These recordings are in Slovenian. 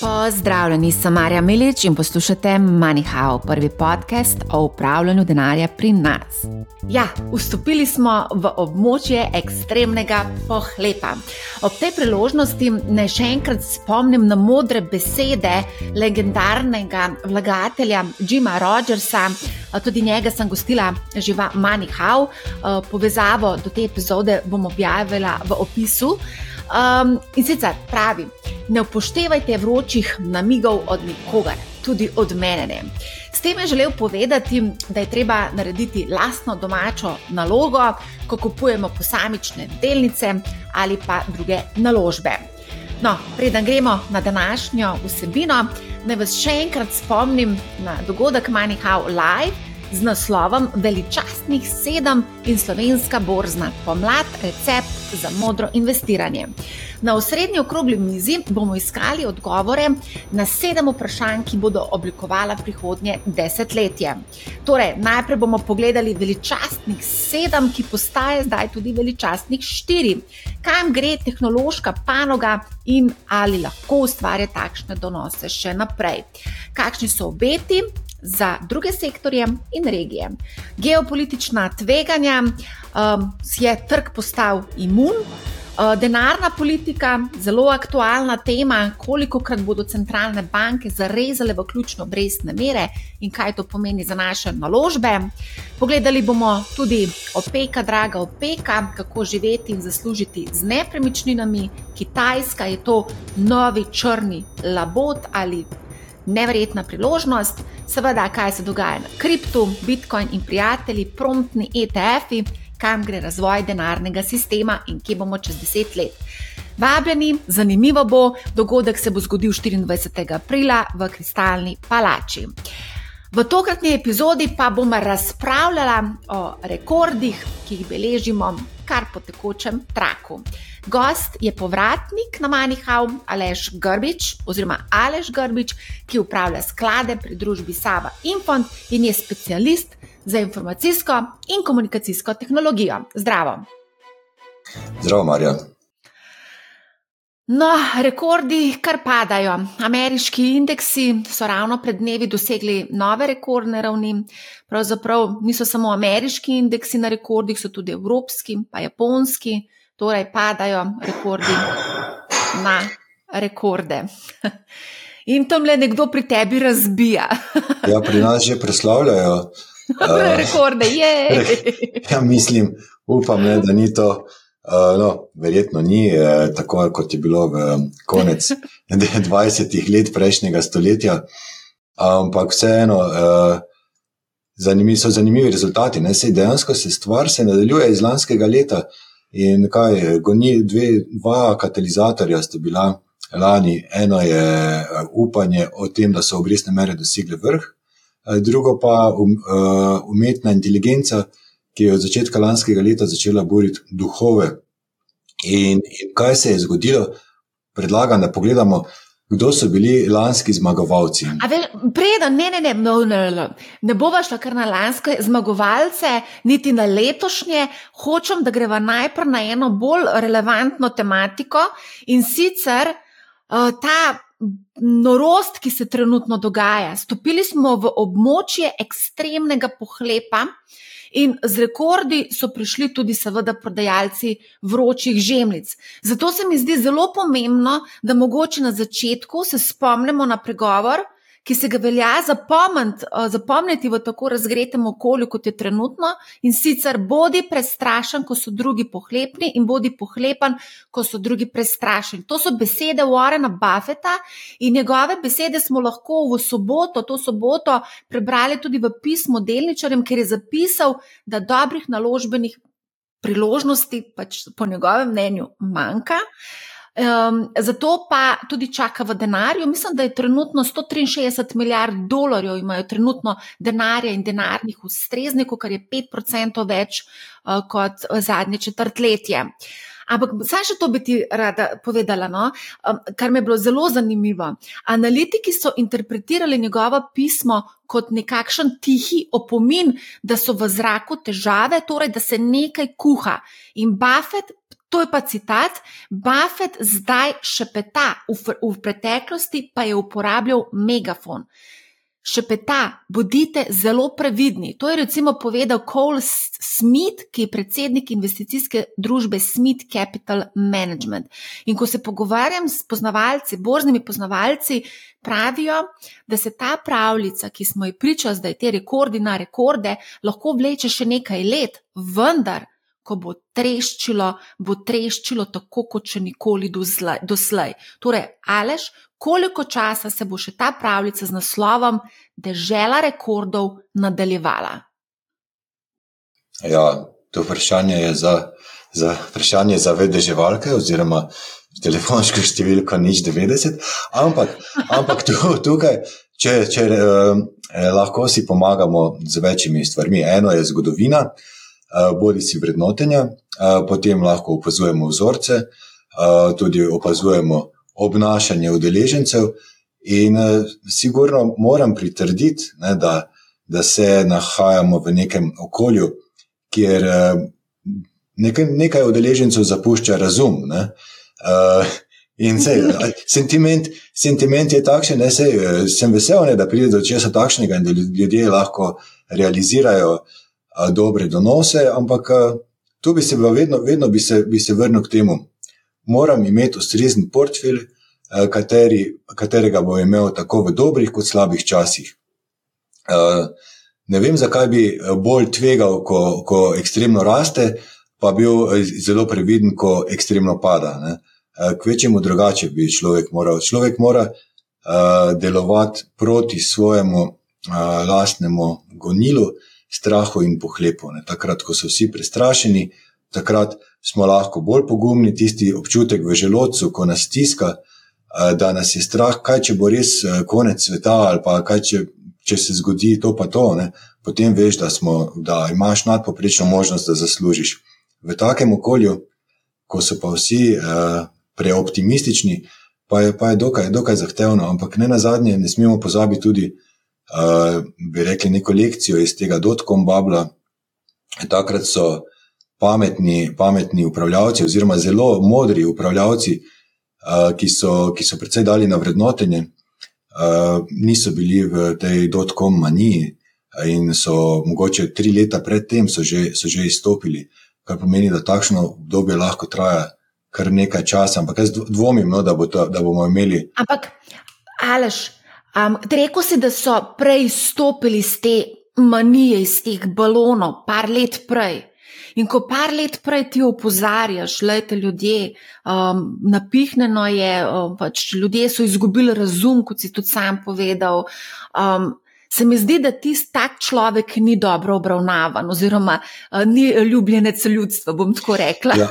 Pozdravljeni, sem Marja Milič in poslušate MoneyHow, prvi podcast o upravljanju denarja pri nas. Ja, vstopili smo v območje ekstremnega pohlepa. Ob tej priložnosti naj še enkrat spomnim na modre besede legendarnega vlagatelja Jima Rogersa. Tudi njega sem gostila že v MoneyHow. Povezavo do te epizode bom objavila v opisu. Um, in sicer pravi, ne upoštevajte vročih namigov od nikogar, tudi od mene. Ne. S tem je želel povedati, da je treba narediti lastno domačo nalogo, ko kupujemo posamične delnice ali pa druge naložbe. No, preden gremo na današnjo vsebino, naj vas še enkrat spomnim na dogodek MoneyHow Live z naslovom Veličastnih sedem in slovenska borzna pomlad, recept za modro investiranje. Na osrednji okrogli mizi bomo iskali odgovore na sedem vprašanj, ki bodo oblikovala prihodnje desetletje. Torej, najprej bomo pogledali veličastnih sedem, ki postaje zdaj tudi veličastnih štiri. Kam gre tehnološka panoga in ali lahko ustvarja takšne donose še naprej? Kakšni so obeti? Za druge sektorje in regije. Geopolitična tveganja um, je trg postal imun. Uh, denarna politika, zelo aktualna tema, koliko krat bodo centralne banke zarezale v ključno obrestne mere in kaj to pomeni za naše naložbe. Pogledali bomo tudi opeka, draga opeka, kako živeti in zaslužiti z nepremičninami. Kitajska je to novi črni labod ali neverjetna priložnost. Seveda, kaj se dogaja na kriptu, Bitcoin in prijatelji, promptni ETF-i, kam gre razvoj denarnega sistema in kje bomo čez deset let. Vabljeni, zanimivo bo, dogodek se bo zgodil 24. aprila v Kristalni palači. V tokratni epizodi pa bomo razpravljali o rekordih, ki jih beležimo kar po tekočem traku. Gost je povratnik na Manihau, Aleš Grbič, oziroma Aleš Grbič, ki upravlja sklade pri družbi Sava Infant in je specialist za informacijsko in komunikacijsko tehnologijo. Zdravo. Zdravo, Marja. No, rekordi kar padajo. Ameriški indeksi so ravno pred dnevi dosegli nove rekordne ravni. Pravzaprav niso samo ameriški indeksi na rekordih, so tudi evropski, pa japonski, torej padajo rekordi na rekorde. In tam le nekdo pri tebi razbija. Ja, pri nas že preslavljajo. Rekorde, je. Ja, mislim, upam, ne, da ni to. Uh, no, verjetno ni eh, tako, kot je bilo v konec 20 let prejšnjega stoletja, ampak vseeno uh, zanimiv, so zanimivi rezultati. Ne? Sej dejansko se stvar se nadaljuje iz lanskega leta in kaj, goni, dve, dva katalizatorja sta bila lani. Eno je upanje o tem, da so obrestne mere dosegle vrh, drugo pa um, umetna inteligenca ki je od začetka lanskega leta začela boriti duhove. In, in kaj se je zgodilo? Predlagam, da pogledamo, kdo so bili lanski zmagovalci. Preden, ne, ne, ne, no, ne, ne, ne bova šla kar na lanske zmagovalce, niti na letošnje, hočem, da greva najprej na eno bolj relevantno tematiko in sicer uh, ta. Norost, ki se trenutno dogaja. Stopili smo v območje ekstremnega pohlepa, uh, In z rekordi so prišli tudi, seveda, prodajalci vročih žemljic. Zato se mi zdi zelo pomembno, da mogoče na začetku se spomnimo na pregovor, ki se ga velja zapomniti, eh, zapomniti v tako razgretem okolju, kot je trenutno, in sicer bodi prestrašen, ko so drugi pohlepni, in bodi pohlepen, ko so drugi prestrašeni. To so besede Warrena Buffeta in njegove besede smo lahko v soboto, to soboto, prebrali tudi v pismu delničarjem, ker je zapisal, da dobrih naložbenih priložnosti, pač po njegovem mnenju, manjka. Um, zato pa tudi čaka v denarju. Mislim, da je trenutno 163 milijard dolarjev, imajo trenutno denarja in denarnih ustreznikov, kar je 5% več uh, kot zadnje četrtletje. Ampak, saj še to bi ti rada povedala, no? kar mi je bilo zelo zanimivo. Analitiki so interpretirali njegovo pismo kot nekakšen tihi opomin, da so v zraku težave, torej da se nekaj kuha. In Buffett, to je pa citat, Buffett zdaj šepeta, v, v preteklosti pa je uporabljal megafon šepeta, bodite zelo previdni. To je recimo povedal Cole Smith, ki je predsednik investicijske družbe Smith Capital Management. In ko se pogovarjam s poznavalci, borznimi poznavalci, pravijo, da se ta pravljica, ki smo ji pričali, da je te rekordi na rekorde, lahko vleče še nekaj let, vendar. Ko bo treščilo, bo treščilo tako, kot še nikoli doslej. Torej, Aleš, koliko časa se bo še ta pravljica z naslovom Dežela rekordov nadaljevala? Ja, to vprašanje je za, za, vprašanje za vedeževalke oziroma telefonsko številko nič 90, ampak, ampak tukaj, če, če eh, lahko si pomagamo z večjimi stvarmi. Eno je zgodovina, eh, bodi si vrednotenja, potem lahko opazujemo vzorce, tudi opazujemo obnašanje udeležencev. In sigurno moram pritrditi, ne, da, da se nahajamo v nekem okolju, kjer nekaj, nekaj udeležencev zapušča razum. Uh, in se, sentiment, sentiment je takšen, da se, sem vesel, ne, da pride do česa takšnega in da ljudje lahko realizirajo uh, dobre donose, ampak uh, tu bi se vedno, vedno bi se, bi se vrnil k temu moram imeti ustrezen portfelj, kateri, katerega bo imel tako v dobrih kot slabih časih. Ne vem, zakaj bi bolj tvegal, ko, ko ekstremno raste, pa bil zelo previden, ko ekstremno pada. Ne. Kvečemu drugače bi človek moral. Človek mora delovati proti svojemu lastnemu gonilu, strahu in pohlepu. Ne. Takrat, ko so vsi prestrašeni, takrat smo lahko bolj pogumni, tisti občutek v želodcu, ko nas stiska, eh, da nas je strah, kaj če bo res eh, konec sveta ali pa kaj če, če se zgodi to pa to. Ne? Potem veš, da, smo, da imaš nadpoprečno možnost, da zaslužiš. V takem okolju, ko so pa vsi uh, preoptimistični, pa je, pa je dokaj, dokaj zahtevno, ampak ne na zadnje, ne smemo pozabiti tudi, uh, bi rekli, neko lekcijo iz tega dotkom babla. Takrat so uh, pametni, pametni upravljavci, oziroma zelo modri upravljavci, ki so, ki so predvsej dali na vrednotenje, niso bili v tej dotkom maniji in so mogoče tri leta predtem so že, so že izstopili, kar pomeni, da takšno obdobje lahko traja kar nekaj časa, ampak jaz dvomim, no, da, bo to, da bomo imeli. Ampak, Aleš, um, rekel si, da so prej izstopili iz te manije, iz teh balonov, par let prej. In ko par let prej ti opozarjaš, lejte ljudje, um, napihnjeno je, um, pač ljudje so izgubili razum, kot si tudi sam povedal. Um, Se mi zdi, da ti tak človek ni dobro obravnavan, oziroma uh, ni ljubljenec ljudstva, bom tako rekla. Ja.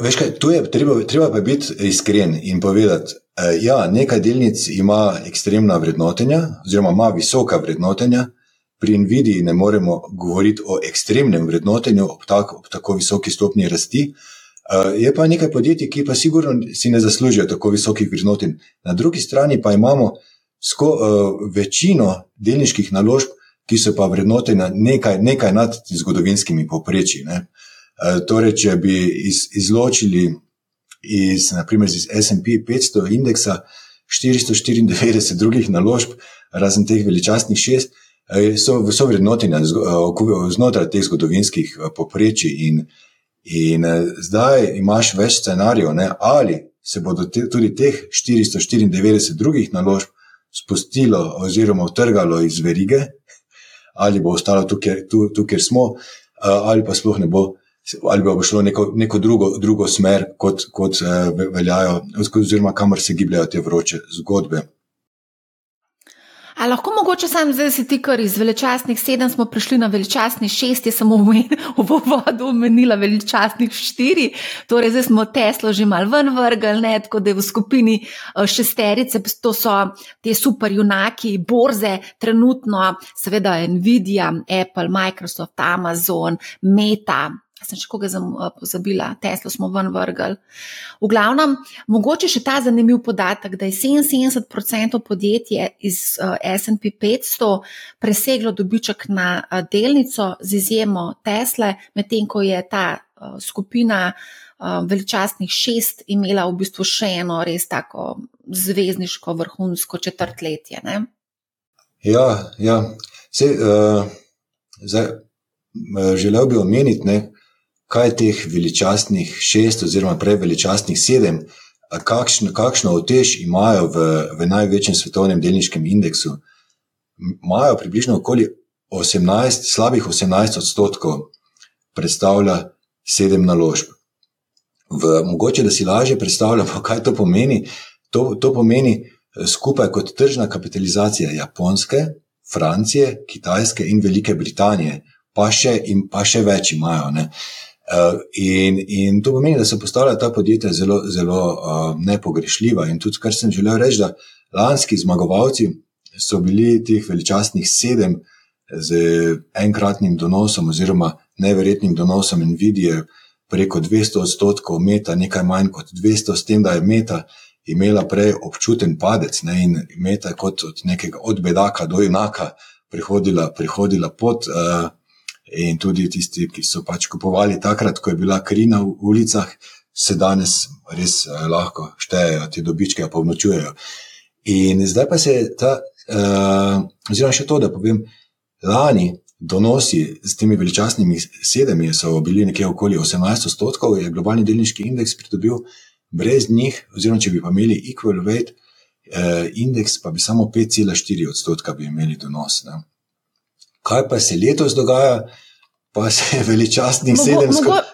Veš kaj, tu je treba, treba pa biti iskren in povedati, da uh, ja, nekaj delnic ima ekstremna vrednotenja, oziroma ima visoka vrednotenja, pri Nvidiji ne moremo govoriti o ekstremnem vrednotenju ob, tak, ob tako visoki stopni rasti. Uh, je pa nekaj podjetij, ki pa sigurno si ne zaslužijo tako visokih vrednotenj. Na drugi strani pa imamo sko, uh, večino delniških naložb, ki so pa vrednotene nekaj, nekaj nad zgodovinskimi povprečji. Uh, torej, če bi iz, izločili iz, naprimer, iz SP 500 indeksa 494 drugih naložb, razen teh veličastnih šest, so, so vrednotenja znotraj teh zgodovinskih poprečij. In, in zdaj imaš več scenarijev, ne, ali se bodo te, tudi teh 494 drugih naložb spustilo oziroma utrgalo iz verige, ali bo ostalo tukaj, tu, tu, kjer smo, ali pa sploh ne bo. Ali bo šlo neko, neko drugo, drugo smer, kot, kot veljajo, oziroma kamor se gibljajo te vroče zgodbe. A lahko mogoče sam zdaj si ti, ker iz veličastnih sedem smo prišli na veličastnih šest, jaz sem v vodu omenila veličastnih štiri, torej zdaj smo Teslo že mal ven vrgli, ne, tako da je v skupini eh, šesterice, to so te super junaki, borze, trenutno seveda Nvidia, Apple, Microsoft, Amazon, Meta, sem še koga pozabila, Tesla smo ven vrgli. V glavnem, mogoče še ta zanimiv podatek, da je 77% podjetij iz SP 500 preseglo dobiček na delnico z izjemo Tesla, medtem ko je ta skupina veličastnih šest imela v bistvu še eno res tako zvezdniško, vrhunsko četrtletje. Ne? Ja, ja. Sej, uh, zdaj, želel bi omeniti, ne, kaj teh veličastnih šest, oziroma prej veličastnih sedem, kakšno, kakšno otež imajo v, v največjem svetovnem delniškem indeksu. Imajo približno okoli 18, slabih 18 odstotkov, predstavlja sedem naložb. V, mogoče, da si lažje predstavljamo, kaj to pomeni. To, to pomeni eh, skupaj kot tržna kapitalizacija Japonske, Francije, Kitajske in Velike Britanije, pa še, in, pa še več imajo. Ne? Uh, in, in to pomeni, da so postala ta podjetja zelo, zelo uh, nepogrešljiva. In tudi, kar sem želel reči, da lanski zmagovalci so bili teh veličastnih sedem z enkratnim donosom, oziroma neverjetnim donosom Nvidia, preko 200 odstotkov, meta nekaj manj kot 200, s tem, da je meta imela prej občuten padec ne, in meta kot od nekega odbedaka do enaka prihodila, prihodila pot. Uh, In tudi tisti, ki so pač kupovali takrat, ko je bila krina v ulicah, se danes res eh, lahko štejejo te dobičke, pa vnočujejo. In zdaj pa se je ta, uh, oziroma še to, da povem, lani donosi z temi veličastnimi sedemi so bili nekje okoli 18 odstotkov, je globalni delniški indeks pridobil, brez njih, oziroma če bi imeli equal weight uh, indeks, pa bi samo 5,4 odstotka bi imeli donos. Ne. Kaj pa se letos dogaja, pa se je veličastnih sedem skrat.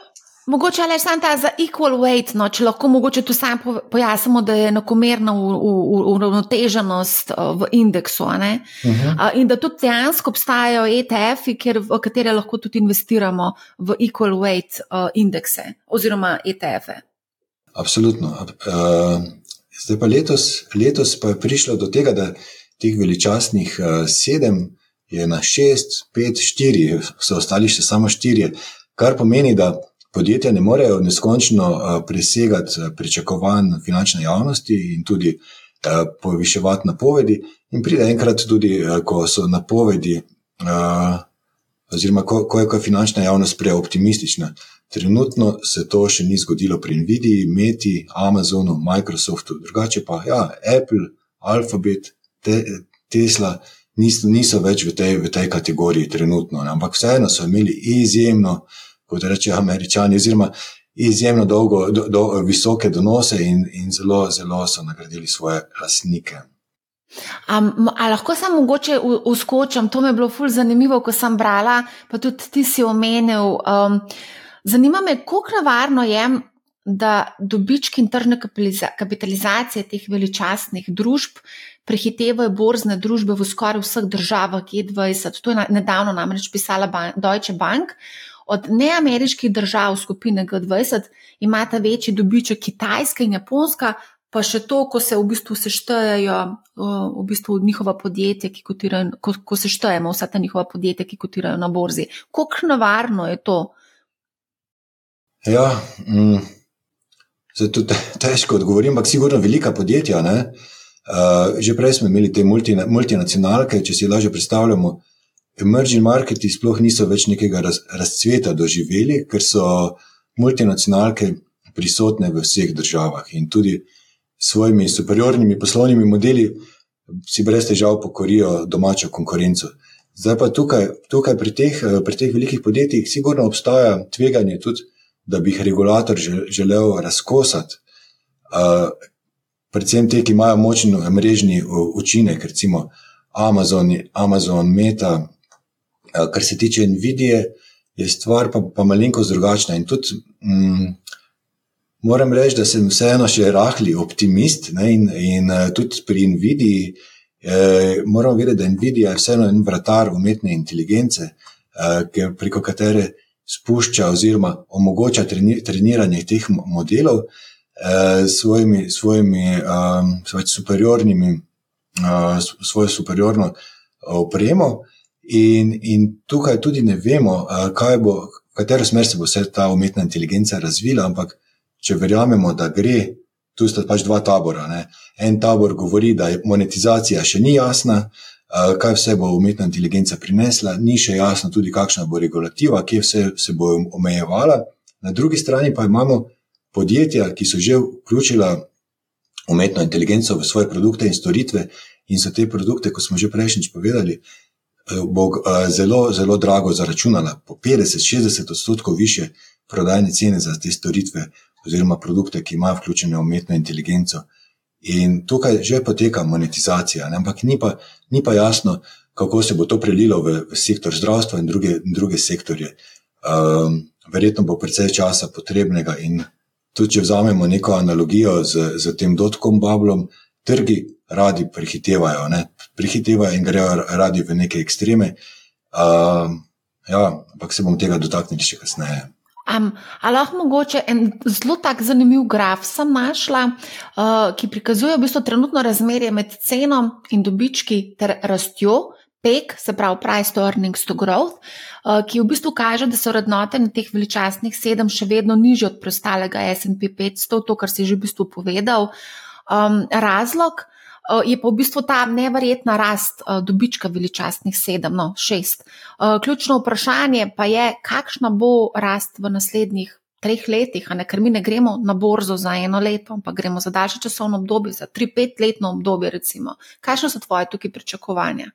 Mogoče le samo ta za equal weight, no, če lahko mogoče tu sam pojasnimo, da je enakomerna uravnoteženost v indeksu. Uh mhm. -huh. In da tudi dejansko obstajajo ETF-i, v katere lahko tudi investiramo v equal weight indekse oziroma ETF-e. Absolutno. Zdaj pa letos, letos pa je prišlo do tega, da teh veličastnih sedem je na 6, 5, 4, so ostali še samo 4, kar pomeni, da podjetja ne morejo neskončno eh, presegati eh, pričakovanj finančne javnosti in tudi eh, poviševati napovedi. In pride enkrat tudi, ko so napovedi, oziroma ko, ko je finančna javnost preoptimistična. Trenutno se to še ni zgodilo pri Nvidiji, Meti, Amazonu, Microsoftu, drugače pa ja, Apple, Alphabet, te, Tesla niso, niso več v tej, v tej kategoriji trenutno. Ne? Ampak vseeno so imeli izjemno, kot rečejo američani, oziroma izjemno dolgo, do, do, visoke donose in, in zelo, zelo so nagradili svoje lasnike. Um, ali lahko samo mogoče uskočim, to mi je bilo fulj zanimivo, ko sem brala, pa tudi ti si omenil. Um, zanima me, kako nevarno je, da dobički in tržne kapitalizacije teh veličastnih družb prehitevajo borzne družbe v skoraj vseh državah G20. To je nedavno namreč pisala Deutsche Bank. Od neameriških držav skupine G20 imata večji dobiček Kitajska in Japonska, pa še to, ko se v bistvu seštejejo v bistvu njihova podjetja, ki kotirajo, ko, ko seštejemo vsa ta njihova podjetja, ki kotirajo na borzi. Kako navarno je to? Ja, mm, zato težko odgovorim, ampak sigurno velika podjetja. Ne? Uh, že prej smo imeli te multinacionalke, če si lažje predstavljamo, emerging marketi sploh niso več nekega raz, razcveta doživeli, ker so multinacionalke prisotne v vseh državah in tudi s svojimi superiornimi poslovnimi modeli si brez težav pokorijo domačo konkurenco. Zdaj pa tukaj, tukaj pri, teh, pri teh velikih podjetjih, sigurno obstaja tveganje tudi, da bi jih regulator želel razkosati. Predvsem te, ki imajo močen mrežni učinek, recimo Amazon, Amazon Meta. Kar se tiče Nvidije, je stvar pa, pa malenkost drugačna. In tudi mm, moram reči, da sem vseeno še rahli optimist ne, in, in tudi pri Nvidiji. Eh, moramo vedeti, da Nvidia je vseeno en vratar umetne inteligence, eh, preko katere spušča oziroma omogoča treni, treniranje teh modelov eh, svojimi, svojimi um, superiornimi, uh, svojo superiorno opremo. In, in tukaj tudi ne vemo, uh, bo, katero smer se bo vse ta umetna inteligenca razvila, ampak če verjamemo, da gre, tu sta pač dva tabora. Ne. En tabor govori, da je monetizacija še ni jasna, kaj vse bo umetna inteligenca prinesla, ni še jasno tudi, kakšna bo regulativa, kje vse se bo omejevala. Na drugi strani pa imamo podjetja, ki so že vključila umetno inteligenco v svoje produkte in storitve, in so te produkte, kot smo že prejšnjič povedali, eh, bo eh, zelo, zelo drago zaračunala, po 50-60 odstotkov više prodajne cene za te storitve oziroma produkte, ki imajo vključeno umetno inteligenco. In tukaj že poteka monetizacija, ne? ampak ni pa, ni pa jasno, kako se bo to prelilo v, v sektor zdravstva in druge, in druge sektorje. Um, verjetno bo precej časa potrebnega in tudi če vzamemo neko analogijo z, z tem dotkom bablom, trgi radi prehitevajo, ne? prehitevajo in grejo radi v neke ekstreme. Uh, ja, ampak se bom tega dotaknili še kasneje. Um, ali lahko mogoče en zelo tak zanimiv graf sem našla, uh, ki prikazuje v bistvu trenutno razmerje med ceno in dobički ter rastjo, PEG, se pravi Price to Earnings to Growth, uh, ki v bistvu kaže, da so vrednote na teh veličastnih sedem še vedno nižje od preostalega SP 500, to, kar si že v bistvu povedal. Um, razlog uh, je pa v bistvu ta neverjetna rast uh, dobička veličastnih sedem, no šest. Uh, ključno vprašanje pa je, kakšna bo rast v naslednjih. Treh letih, ne, ker mi ne gremo na borzo za eno leto, ampak gremo za daljše časovno obdobje, za tri, pet letno obdobje. Recimo. Kakšne so tvoje tukaj pričakovanja?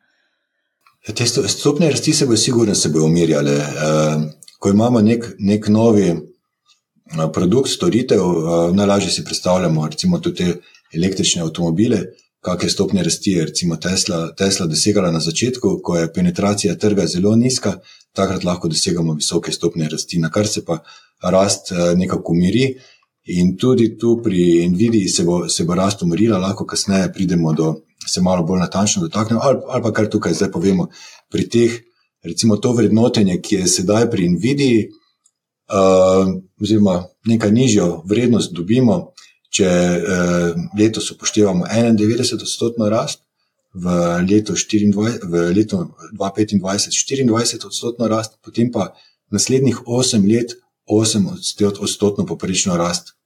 Ja, te stopne rasti se bodo sigurno se bodo umirjale. Eh, ko imamo nek, nek novi eh, produkt, storitev, eh, najlažje si predstavljamo, recimo tudi te električne avtomobile, kakšne stopne rasti je recimo Tesla, Tesla dosegala na začetku, ko je penetracija trga zelo nizka, takrat lahko dosegamo visoke stopne rasti, na kar se pa rast nekako umiri. In tudi tu pri Nvidia se bo, se bo rast umirila, lahko kasneje pridemo do se malo bolj natančno dotaknemo, ali, ali pa kar tukaj zdaj povemo, pri teh, recimo, to vrednotenje, ki je sedaj pri Nvidiji, uh, oziroma nekaj nižjo vrednost dobimo, če uh, letos upoštevamo 91-odstotno rast, v letu, 24, v letu 2025 24-odstotno rast, potem pa naslednjih 8 let 8-odstotno poprečno rast.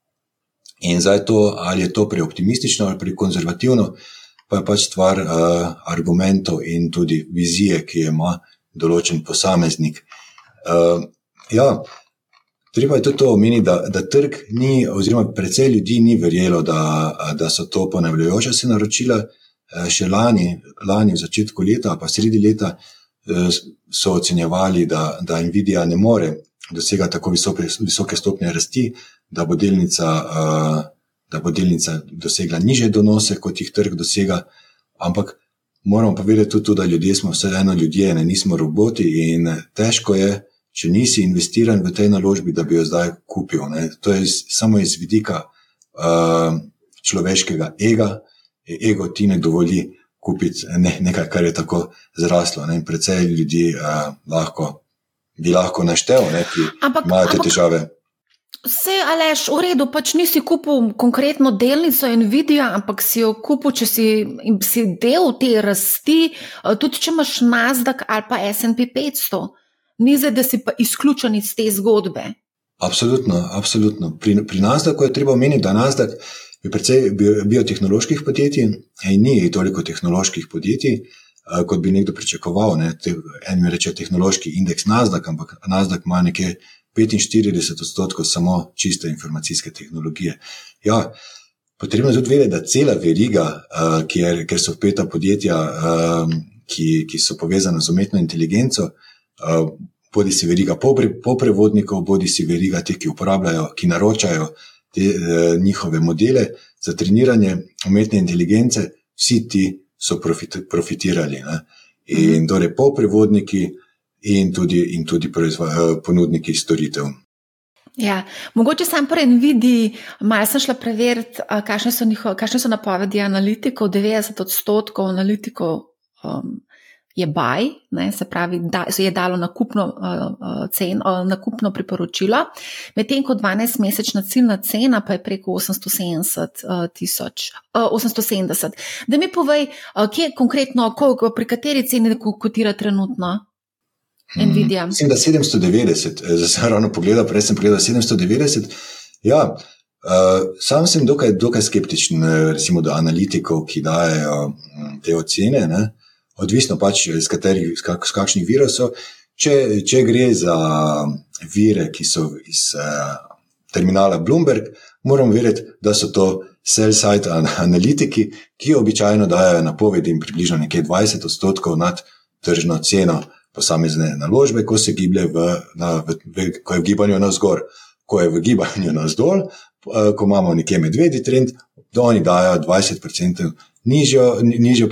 In zdaj to, ali je to preoptimistično ali prekonzervativno, uh, pa je pač stvar uh, argumentov in tudi vizije, ki jo ima določen posameznik. Uh, ja, treba je tudi to omeniti, da, da trg ni, oziroma precej ljudi ni verjelo, da, da so to ponavljajoče se naročila. Še lani, lani, v začetku leta, pa sredi leta, so ocenjevali, da, da Nvidia ne more dosegati tako visoke, visoke stopnje rasti, da bo delnica uh, da bo delnica dosegla niže donose, kot jih trg dosega. Ampak moramo pa vedeti tudi, da ljudje smo vseeno ljudje, ne nismo roboti in težko je, če nisi investiran v tej naložbi, da bi jo zdaj kupil. Ne. To je samo iz vidika uh, človeškega ega. Ego ti ne dovoli kupiti ne, nekaj, kar je tako zraslo. Ne. Predvsej ljudi uh, lahko, bi lahko naštel, ne, ki ampak, imajo te ampak, težave. Vse, alež, v redu, pač nisi kupil konkretno delnico Nvidia, ampak si jo kupil, če si, si del te rasti, eh, tudi če imaš Nasdaq ali pa SP 500. Ni zdaj, da si pa izključen iz te zgodbe. Absolutno, absolutno. Pri, pri Nasdaqu je treba omeniti, da Nasdaq je precej biotehnoloških podjetij in ni toliko tehnoloških podjetij, eh, kot bi nekdo pričakoval. Ne. En mi reče tehnološki indeks Nasdaq, ampak Nasdaq ima nekaj. 45 odstotkov samo čiste informacijske tehnologije. Ja, potrebno je tudi vedeti, da cela veriga, uh, kjer, kjer so vpeta podjetja, uh, ki, ki so povezana z umetno inteligenco, uh, bodi si veriga poprevodnikov, bodi si veriga teh, ki uporabljajo, ki naročajo te uh, njihove modele za treniranje umetne inteligence, vsi ti so profit, profitirali. Ne? In torej poprevodniki in tudi, in tudi eh, ponudniki storitev. Ja, mogoče sam prej vidi, malo sem šla preveriti, kakšne so, njiho, kakšne so napovedi analitikov. 90 odstotkov analitikov um, je baj, ne, se pravi, da se je dalo nakupno, uh, cen, uh, nakupno priporočilo, medtem ko 12-mesečna ciljna cena pa je preko 870 uh, tisoč. Uh, 870. Da mi povej, uh, kje konkretno, koliko, pri kateri ceni kotira trenutno? Nvidia. Mislim, da 790, zdaj sem ravno pogledal, prej sem pogledal 790. Ja, uh, sam sem dokaj, dokaj skeptičen, recimo, do analitikov, ki dajo te ocene, ne? odvisno pač iz katerih, iz kakšnih virov so. Če, če gre za vire, ki so iz uh, terminala Bloomberg, moramo vedeti, da so to sell-side analitiki, ki običajno dajo napovedi približno nekje 20 odstotkov nad tržno ceno posamezne naložbe, ko se giblje v, na, v, v, ko je v gibanju navzgor. Ko je v gibanju navzdol, eh, ko imamo nekje medvedji trend, da oni dajo 20% nižjo, nižjo,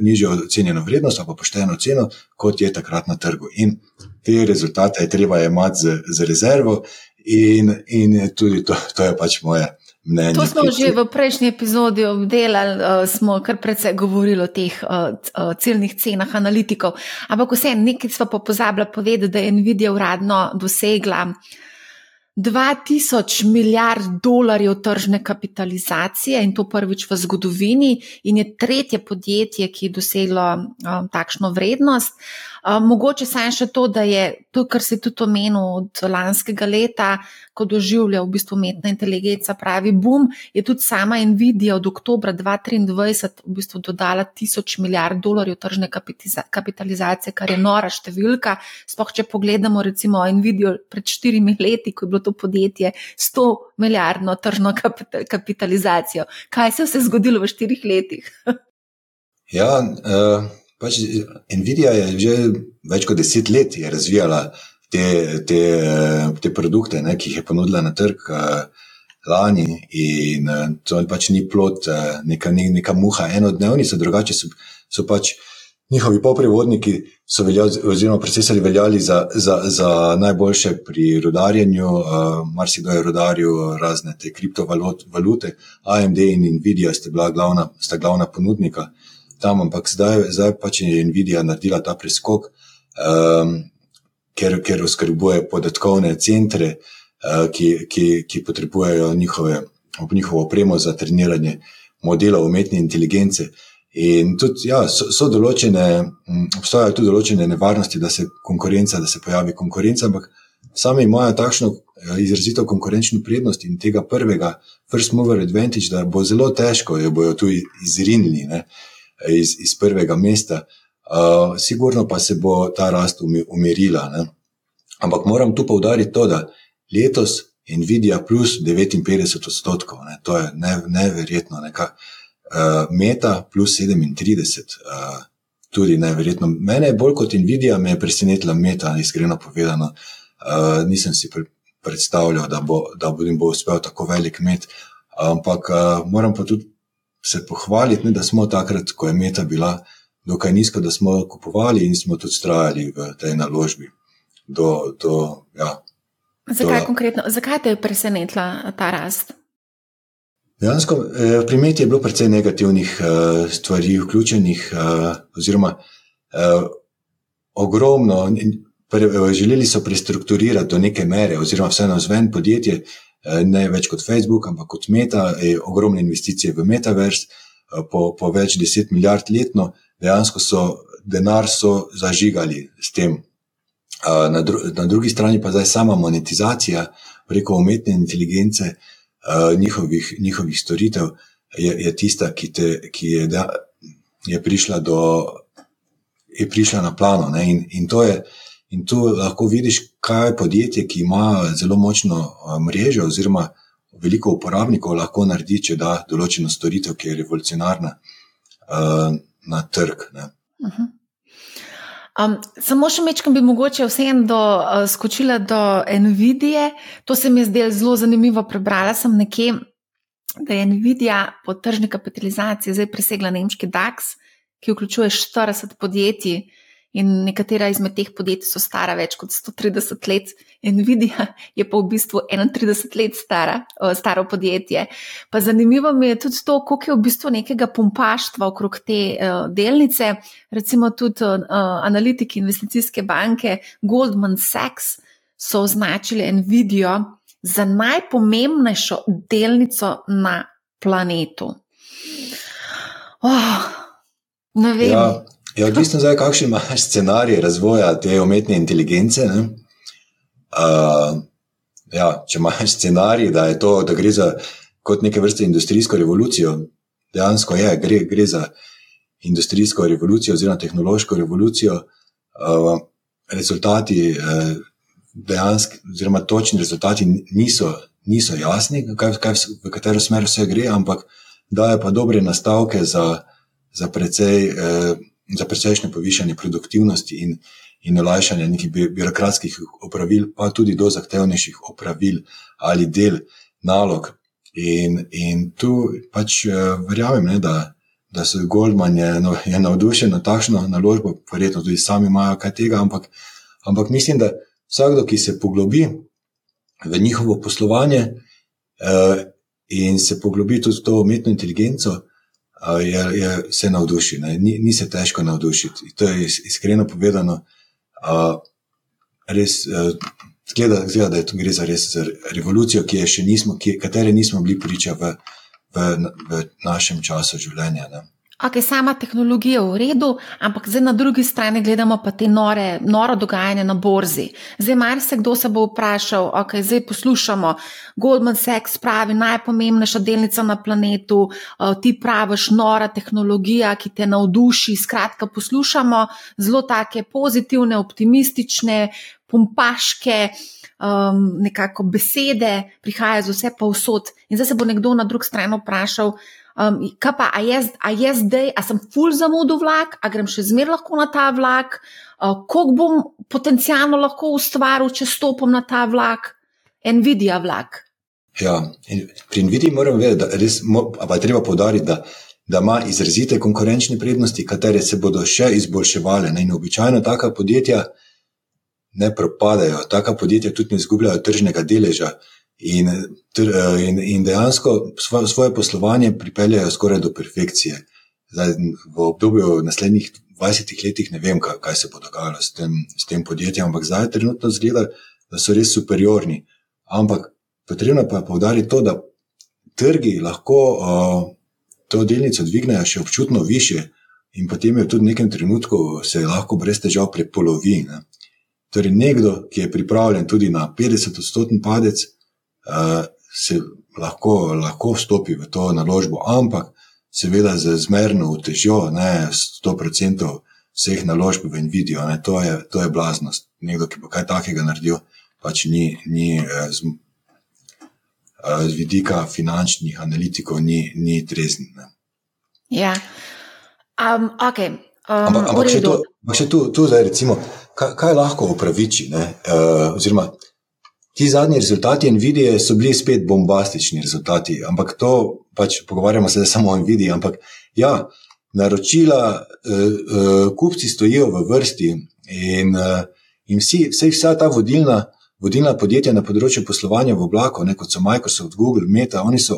nižjo ocenjeno vrednost, pa pošteno ceno, kot je takrat na trgu. In te rezultate je treba imeti z, z rezervo, in, in tudi to, to je pač moje. Mnenje, to smo že v prejšnji epizodi obdelali, uh, smo kar precej govorili o teh uh, ciljnih cenah analitikov. Ampak vse, nekaj smo pa pozabili povedati, da je Nvidia uradno dosegla 2000 milijard dolarjev tržne kapitalizacije in to prvič v zgodovini, in je tretje podjetje, ki je doseglo uh, takšno vrednost. Uh, mogoče samo še to, da je to, kar se tudi omenil od lanskega leta, ko doživlja v bistvu umetna inteligenca pravi boom, je tudi sama Nvidia od oktobra 2023 v bistvu dodala tisoč milijard dolarjev tržne kapitalizacije, kar je nora številka. Sploh, če pogledamo recimo Nvidia pred štirimi leti, ko je bilo to podjetje 100 milijardno tržno kapitalizacijo. Kaj se je vse zgodilo v štirih letih? ja, uh, pač Nvidia je že več kot deset let razvijala te, te, te produkte, ne, ki jih je ponudila na trg uh, lani. In uh, to pač ni plot, uh, neka, neka muha, enodnevnica, drugače so, so pač njihovi poprevodniki. So veljali, oziroma, procesori veljali za, za, za najboljše pri rodarjenju, uh, marsikdo je rodaril razne te kriptovalute, AMD in Nvidia sta bila glavna, sta glavna ponudnika tam, ampak zdaj, zdaj pač je Nvidia naredila ta preskok. Um, ker, ker oskrbuje podatkovne centre, uh, ki, ki, ki potrebujejo njihove, njihovo opremo za treniranje modelov umetne inteligence. In tudi, ja, so, so določene, obstajajo tudi določene nevarnosti, da se konkurenca, da se pojavi konkurenca, ampak sami imajo takšno eh, izrazito konkurenčno prednost in tega prvega, first mover advantage, da bo zelo težko, jo bojo tu izrinili ne, iz, iz prvega mesta. Uh, sigurno pa se bo ta rast umirila. Ne? Ampak moram tu povdariti to, da letos Nvidia plus 59 odstotkov, ne? to je ne, neverjetno. Neka, uh, meta plus 37, uh, tudi neverjetno. Mene je bolj kot Nvidia, me je presenetila meta, iskreno povedano. Uh, nisem si pre, predstavljal, da bo, da bo, bo uspel tako velik met. Ampak uh, moram pa tudi se pohvaliti, ne, da smo takrat, ko je meta bila dokaj nizko, da smo kupovali in smo tudi trajali v tej naložbi. Do, do, ja, Zakaj do, konkretno? Zakaj te je presenetila ta rast? Dejansko, eh, pri Meti je bilo precej negativnih uh, stvari vključenih, uh, oziroma uh, ogromno. Pre, želeli so prestrukturirati do neke mere, oziroma vse na zven podjetje, ne več kot Facebook, ampak kot Meta, ogromne investicije v Metaverse, uh, po, po več deset milijard letno. Dejansko so denar so zažigali s tem. Na, dru na drugi strani pa zdaj sama monetizacija preko umetne inteligence njihovih, njihovih storitev je, je tista, ki, te, ki je, da, je, prišla do, je prišla na plano. In, in, je, in tu lahko vidiš, kaj je podjetje, ki ima zelo močno mrežo oziroma veliko uporabnikov, lahko naredi, če da določeno storitev, ki je revolucionarna na trg. Um, samo še mečkam bi mogoče vseeno uh, skočila do Nvidije. To se mi je zdelo zelo zanimivo. Prebrala sem nekje, da je Nvidija po tržni kapitalizaciji zdaj presegla nemški DAX, ki vključuje 40 podjetij. In nekatera izmed teh podjetij so stara več kot 130 let, Nvidia je pa v bistvu 31 let stara, staro podjetje. Pa zanimivo mi je tudi to, koliko je v bistvu nekega pompaštva okrog te delnice. Recimo tudi analitiki investicijske banke Goldman Sachs so označili Nvidijo za najpomembnejšo delnico na planetu. Oh, ne vem. Ja. Ja, odvisno zdaj, kakšen imaš scenarij razvoja te umetne inteligence. Uh, ja, če imaš scenarij, da, to, da gre za kot neke vrste industrijsko revolucijo, dejansko je, gre, gre za industrijsko revolucijo oziroma tehnološko revolucijo. Uh, rezultati, uh, dejansko, oziroma točni rezultati niso, niso jasni, kaj, kaj, v katero smer vse gre, ampak daje pa dobre nastavke za, za precej. Uh, za precejšnje povišanje produktivnosti in, in olajšanje nekih birokratskih opravil, pa tudi do zahtevnejših opravil ali del nalog. In, in tu pač uh, verjamem, ne, da, da so Goldman je, no, je navdušen na takšno naložbo, verjetno tudi sami imajo kaj tega, ampak, ampak mislim, da vsakdo, ki se poglobi v njihovo poslovanje uh, in se poglobi tudi v to umetno inteligenco, je, je, se navduši, ni, ni se težko navdušiti. To je iskreno povedano. A, res, zgleda, zgleda, da je to gre za res za revolucijo, ki je še nismo, ki, katere nismo bili priča v, v, v našem času življenja. Ne. Ok, sama tehnologija je v redu, ampak zdaj na drugi strani gledamo pa te nore, noro dogajanje na borzi. Zdaj, marsikdo se bo vprašal, ok, zdaj poslušamo, Goldman Sachs pravi, najpomembnejša delnica na planetu, uh, ti praviš, nora tehnologija, ki te navduši. Skratka, poslušamo zelo take pozitivne, optimistične, pompaške. Um, nekako besede prihajajo z vse pa vsot, in zdaj se bo nekdo na drugi strani vprašal, Um, kaj pa, a je, a je zdaj, a sem ful zamudil vlak, a grem še zmer lahko na ta vlak, uh, koliko bom potencialno lahko ustvaril, če stopim na ta vlak, Nvidia vlak. Ja, pri Nvidia moram vedeti, da res, pa je treba povdariti, da, da ima izrazite konkurenčne prednosti, katere se bodo še izboljševale. Ne? In običajno taka podjetja ne propadajo, taka podjetja tudi ne izgubljajo tržnega deleža. In, in, in dejansko svoje, svoje poslovanje pripeljejo skoraj do perfekcije. Zdaj, v obdobju naslednjih 20 letih ne vem, kaj, kaj se bo dogajalo s tem, s tem podjetjem, ampak zdaj trenutno zgleda, da so res superiorni. Ampak potrebno pa je povdariti to, da trgi lahko uh, to delnico dvignejo še občutno više in potem jo tudi v nekem trenutku se lahko brez težav prepolovi. Ne. Torej, nekdo, ki je pripravljen tudi na 50-odstotni padec, se lahko, lahko vstopi v to naložbo, ampak seveda z zmerno utežjo, ne 100% vseh naložb v Nvidijo, ne, to, je, to je blaznost. Nekdo, ki bo kaj takega naredil, pač ni, ni eh, z, eh, z vidika finančnih analitikov, ni, ni trezen. Ne. Ja, um, ok. Um, ampak ampak še, to, ampak še tu, tu zdaj, recimo, kaj, kaj lahko upraviči? Uh, oziroma, Ti zadnji rezultati Nvidia so bili spet bombastični rezultati, ampak to pač pogovarjamo se samo o Nvidia. Ampak ja, naročila, uh, uh, kupci stojijo v vrsti in, uh, in vsi, vse, vsa ta vodilna, vodilna podjetja na področju poslovanja v oblaku, ne, kot so Microsoft, Google, Meta, oni so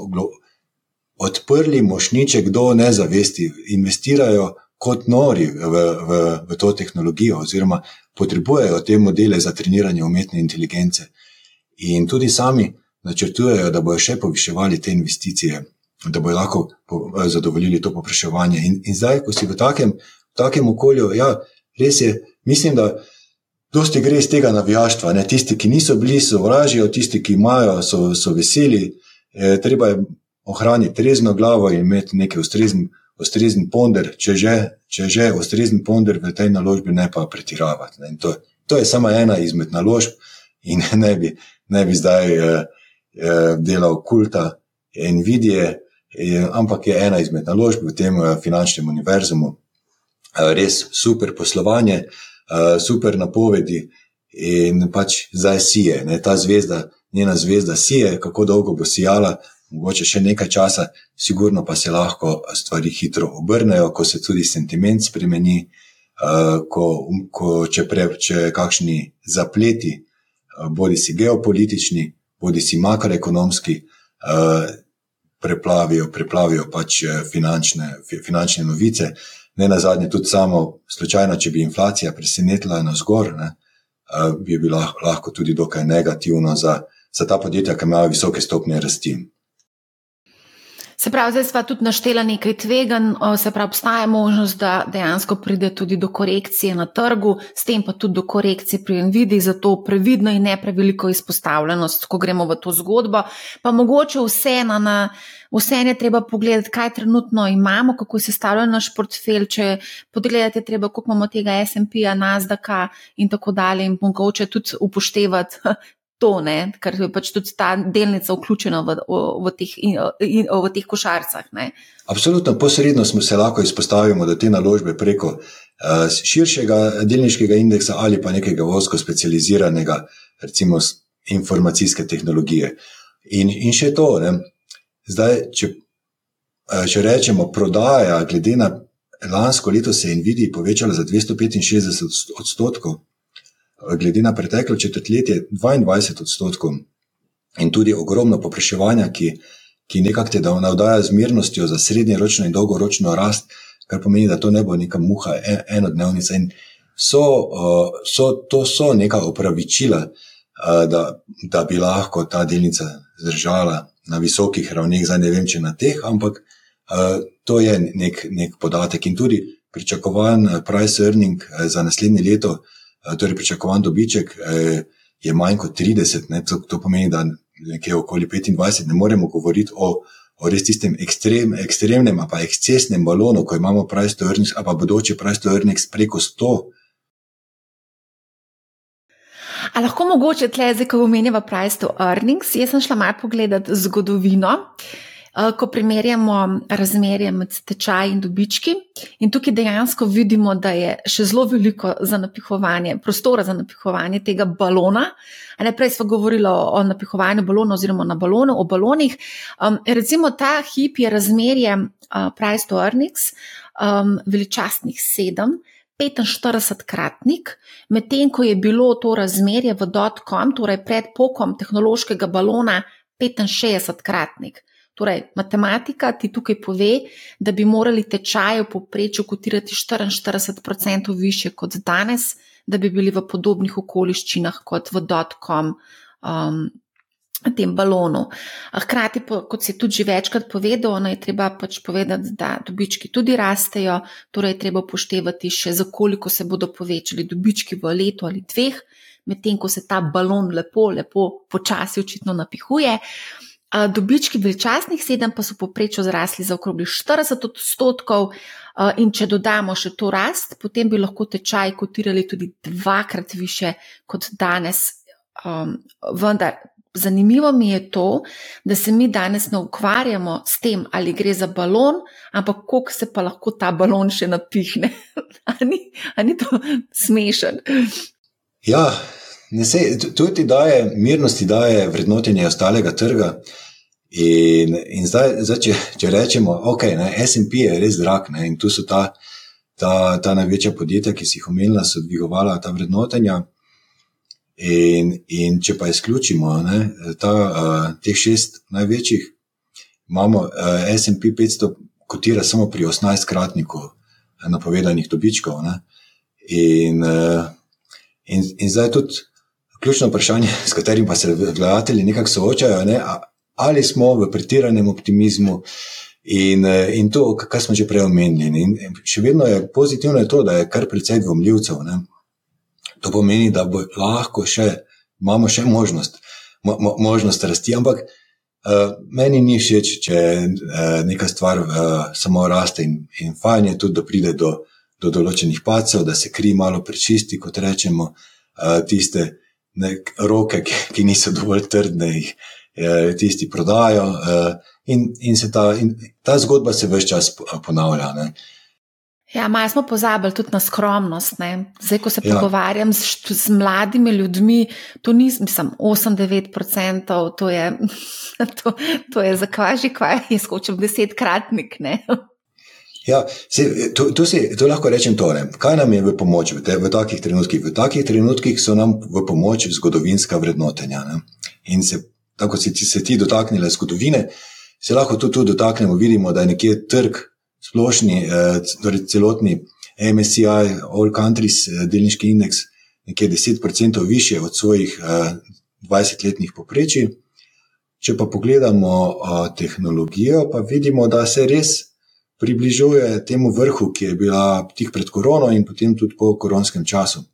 odprli mošniček do nezavesti, investirajo kot nori v, v, v to tehnologijo, oziroma potrebujejo te modele za treniranje umetne inteligence. In tudi sami načrtujejo, da bodo še poviševali te investicije, da bodo lahko zadovoljili to popraševanje. In, in zdaj, ko si v takem, v takem okolju, ja, res je, mislim, da dosti gre iz tega navijaštva. Ne? Tisti, ki niso bili, sovražijo, tisti, ki imajo, so, so veseli. E, treba je ohraniti trezno glavo in imeti nekaj ustrezen, ustrezen ponder, če že, če že ustrezen ponder v tej naložbi, ne pa pretiravati. Ne? To, to je samo ena izmed naložb in ne bi ne bi zdaj eh, eh, delal kulta Nvidije, eh, ampak je ena izmed naložb v tem eh, finančnem univerzumu. Eh, res super poslovanje, eh, super napovedi in pač zdaj sije. Ne, ta zvezda, njena zvezda sije, kako dolgo bo sijala. Mogoče še nekaj časa, sigurno pa se lahko stvari hitro obrnejo, ko se tudi sentiment spremeni, uh, ko, ko če, pre, če kakšni zapleti bodi si geopolitični, bodi si makroekonomski, eh, preplavijo, preplavijo pač eh, finančne, finančne novice. Ne na zadnje, tudi samo slučajno, če bi inflacija presenetila na zgor, ne, eh, bi bilo lahko tudi dokaj negativno za, za ta podjetja, ki imajo visoke stopnje rasti. Se pravi, zdaj smo tudi naštela nekaj tvegan, se pravi, obstaja možnost, da dejansko pride tudi do korekcije na trgu, s tem pa tudi do korekcije pri Nvidi, zato previdno in ne preveliko izpostavljenost, ko gremo v to zgodbo. Pa mogoče vseeno na. Vse je treba pogledati, kaj trenutno imamo, kako je sestavljen naš portfelj. Če pogledate, treba, koliko imamo tega SP-ja, NASDAQ-a in tako dalje, in mogoče tudi upoštevati to, ne? ker je pač tudi ta delnica vključena v, v, v, teh, in, v teh košarcah. Ne? Absolutno, posredno smo se lahko izpostavili do te naložbe preko uh, širšega delniškega indeksa ali pa nekega vosko specializiranega, recimo informacijske tehnologije. In, in še to, ne? zdaj, če, uh, če rečemo, prodaja, glede na lansko leto, se je Nvidia povečala za 265 odstotkov glede na preteklo četrtletje 22 odstotkov in tudi ogromno popraševanja, ki, ki nekako te navdaja z mirnostjo za srednjeročno in dolgoročno rast, kar pomeni, da to ne bo neka muha e, enodnevnica. In so, so, to so neka opravičila, da, da bi lahko ta delnica zdržala na visokih ravneh, zdaj ne vem, če na teh, ampak to je nek, nek podatek in tudi pričakovan price earning za naslednje leto. Eh, torej pričakovan dobiček eh, je manj kot 30, to, to pomeni, da nekje okoli 25 ne moremo govoriti o, o res tistem ekstrem, ekstremnem, pa ekscesnem balonu, ko imamo price to earnings, pa bodoče price to earnings preko 100. A lahko mogoče tle, zdaj, ko omenjava price to earnings, jaz sem šla malo pogledati zgodovino. Uh, ko primerjamo razmerje med tečaji in dobički. In tukaj dejansko vidimo, da je še zelo veliko za napihovanje, prostora za napihovanje tega balona. Najprej smo govorili o napihovanju balona oziroma na balonu, o balonih. Um, recimo ta hip je razmerje uh, price to earnings, um, veličastnih sedem. 45-kratnik, medtem ko je bilo to razmerje v dotkom, torej pred pokom tehnološkega balona, 65-kratnik. Torej, matematika ti tukaj pove, da bi morali tečaje v povprečju kotirati 44% više kot danes, da bi bili v podobnih okoliščinah kot v dotkom. Um, tem balonu. Hkrati, kot se je tudi večkrat povedal, je treba pač povedati, da dobički tudi rastejo, torej je treba upoštevati še, za koliko se bodo povečali dobički v letu ali dveh, medtem ko se ta balon lepo, lepo počasi očitno napihuje. Dobički veličastnih sedem pa so poprečju zrasli za okrogli 40 odstotkov, in če dodamo še to rast, potem bi lahko tečaj kotirali tudi dvakrat više kot danes. Um, vendar zanimivo mi je to, da se mi danes ne ukvarjamo s tem, ali gre za balon, ampak koliko se pa lahko ta balon še napihne. ani, ani to smešen? Ja, Ne se, to ti daje, mirnosti daje vrednotenje ostalega trga. In, in zdaj, zdaj če, če rečemo, da okay, je SP res drag ne, in tu so ta, ta, ta največja podjetja, ki si jih omenila, so dvigovala ta vrednotenja. In, in če pa izključimo ne, ta, uh, teh šest največjih, imamo uh, SP 500, kotira samo pri 18-kratniku napovedanih dobičkov. Ne, in, uh, in, in zdaj tudi ključno vprašanje, s katerim pa se gledatelji nekako soočajo, ne? ali smo v pretiranem optimizmu. In, in to, kar smo že prej omenili. In še vedno je pozitivno je to, da je kar precej dvomljivcev. Ne? To pomeni, da bo lahko še, imamo še možnost, mo, mo, možnost rasti. Ampak uh, meni ni všeč, če uh, neka stvar uh, samo raste in, in fajn je tudi, da pride do, do določenih pacev, da se kri malo prečisti, kot rečemo, uh, tiste nek, roke, ki, ki niso dovolj trdne, jih eh, tisti prodajo. Eh, in, in se ta, in ta zgodba se vse čas ponavlja. Ne. Ja, malo smo pozabili tudi na skromnost. Ne? Zdaj, ko se ja. pogovarjam z, z mladimi ljudmi, to ni, mislim, 8-9%, to je, to, to je za kvaj že kvaj, je skočil desetkratnik. Ja, se, to, to, si, to lahko rečem tole. Kaj nam je v pomoč v, te, v takih trenutkih? V takih trenutkih so nam v pomoč zgodovinska vrednotenja. Ne? In se, tako si se ti dotaknile zgodovine, se lahko tudi tu dotaknemo. Vidimo, da je nekje trg, splošni, eh, torej celotni MSCI, All Countries, eh, delniški indeks, nekje 10% više od svojih eh, 20-letnih poprečij. če pa pogledamo uh, tehnologijo, pa vidimo, da se res približuje temu vrhu, ki je bila tik pred korono in potem tudi po koronskem času.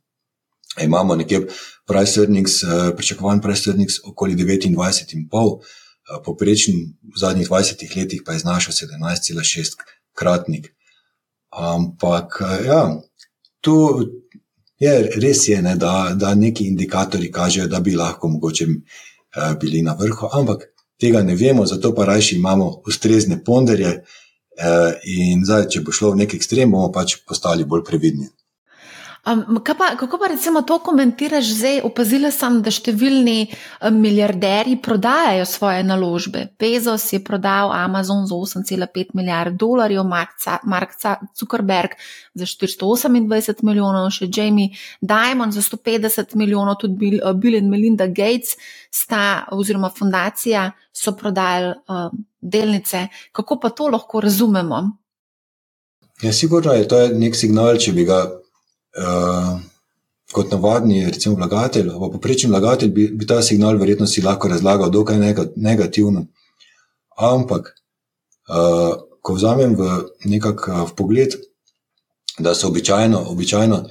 Imamo nekje price earnings, pričakovan price earnings okoli 29,5, uh, poprečen v zadnjih 20 letih pa je znašal 17,6 kratnik. Ampak ja, tu je res, je, ne, da, da neki indikatori kažejo, da bi lahko mogoče bili na vrhu, ampak tega ne vemo, zato pa rajši imamo ustrezne ponderje. Uh, in zdaj, če bo šlo v neki ekstrem, bomo pač postali bolj previdni. Um, pa, kako pa recimo to komentiraš zdaj? Opazila sem, da številni milijarderji prodajajo svoje naložbe. Bezos je prodal Amazon za 8,5 milijard dolarjev, Mark Zuckerberg za 428 milijonov, še Jamie Dimon za 150 milijonov, tudi Bill in Melinda Gates sta oziroma fundacija so prodajali uh, delnice. Kako pa to lahko razumemo? Ja, sigurno je to nek signal, če bi ga uh, kot navadni, recimo, vlagatelj, ali poprečen vlagatelj, bi, bi ta signal verjetno si lahko razlagal dokaj negativno. Ampak, uh, ko vzamem v nekak uh, v pogled, da so običajno, običajno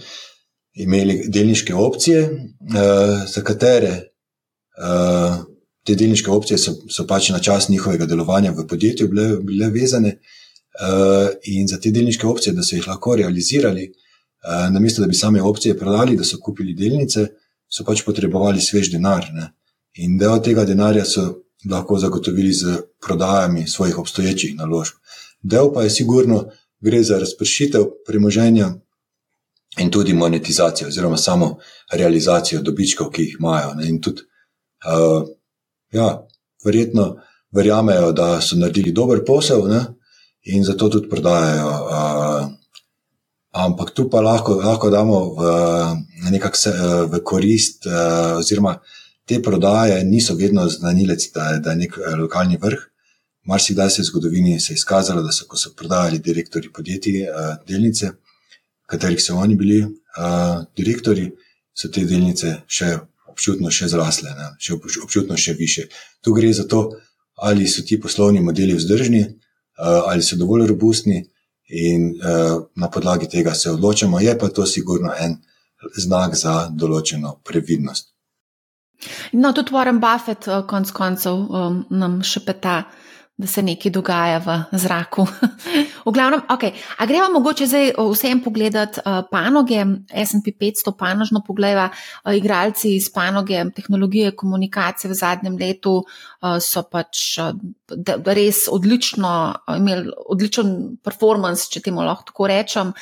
imeli delniške opcije, uh, za katere uh, te delniške opcije so, so pač na čas njihovega delovanja v podjetju bile, bile vezane. Uh, in za te delniške opcije, da so jih lahko realizirali, uh, namesto da bi same opcije prodali, da so kupili delnice, so pač potrebovali svež denar. Ne? In del tega denarja so lahko zagotovili z prodajami svojih obstoječih naložb. Del pa je sigurno, gre za razpršitev premoženja in tudi monetizacijo, oziroma samo realizacijo dobičkov, ki jih imajo. Ne? In tudi, uh, ja, verjetno verjamejo, da so naredili dober posel ne? in zato tudi prodajajo. Uh, ampak tu pa lahko, lahko damo v, nekak, v korist, eh, oziroma te prodaje niso vedno znanilec, da, da je nek lokalni vrh. Marsikdaj se je v zgodovini se izkazalo, da so, so prodajali direktori podjetij eh, delnice, katerih so oni bili direktori, so te delnice še občutno še zrasle, ne, še občutno še više. Tu gre za to, ali so ti poslovni modeli vzdržni, ali so dovolj robustni in uh, na podlagi tega se odločamo. Je pa to sigurno en znak za določeno previdnost. No, tudi Warren Buffett, eh, konc koncev, nam še peta, da se nekaj dogaja v zraku. v glavnem, ok, a gremo mogoče zdaj vsem pogledati uh, panoge, SP 500 panožno pogleda, uh, igralci iz panoge tehnologije komunikacije v zadnjem letu uh, so pač uh, res odlično imeli odličen performance, če temu lahko tako rečem.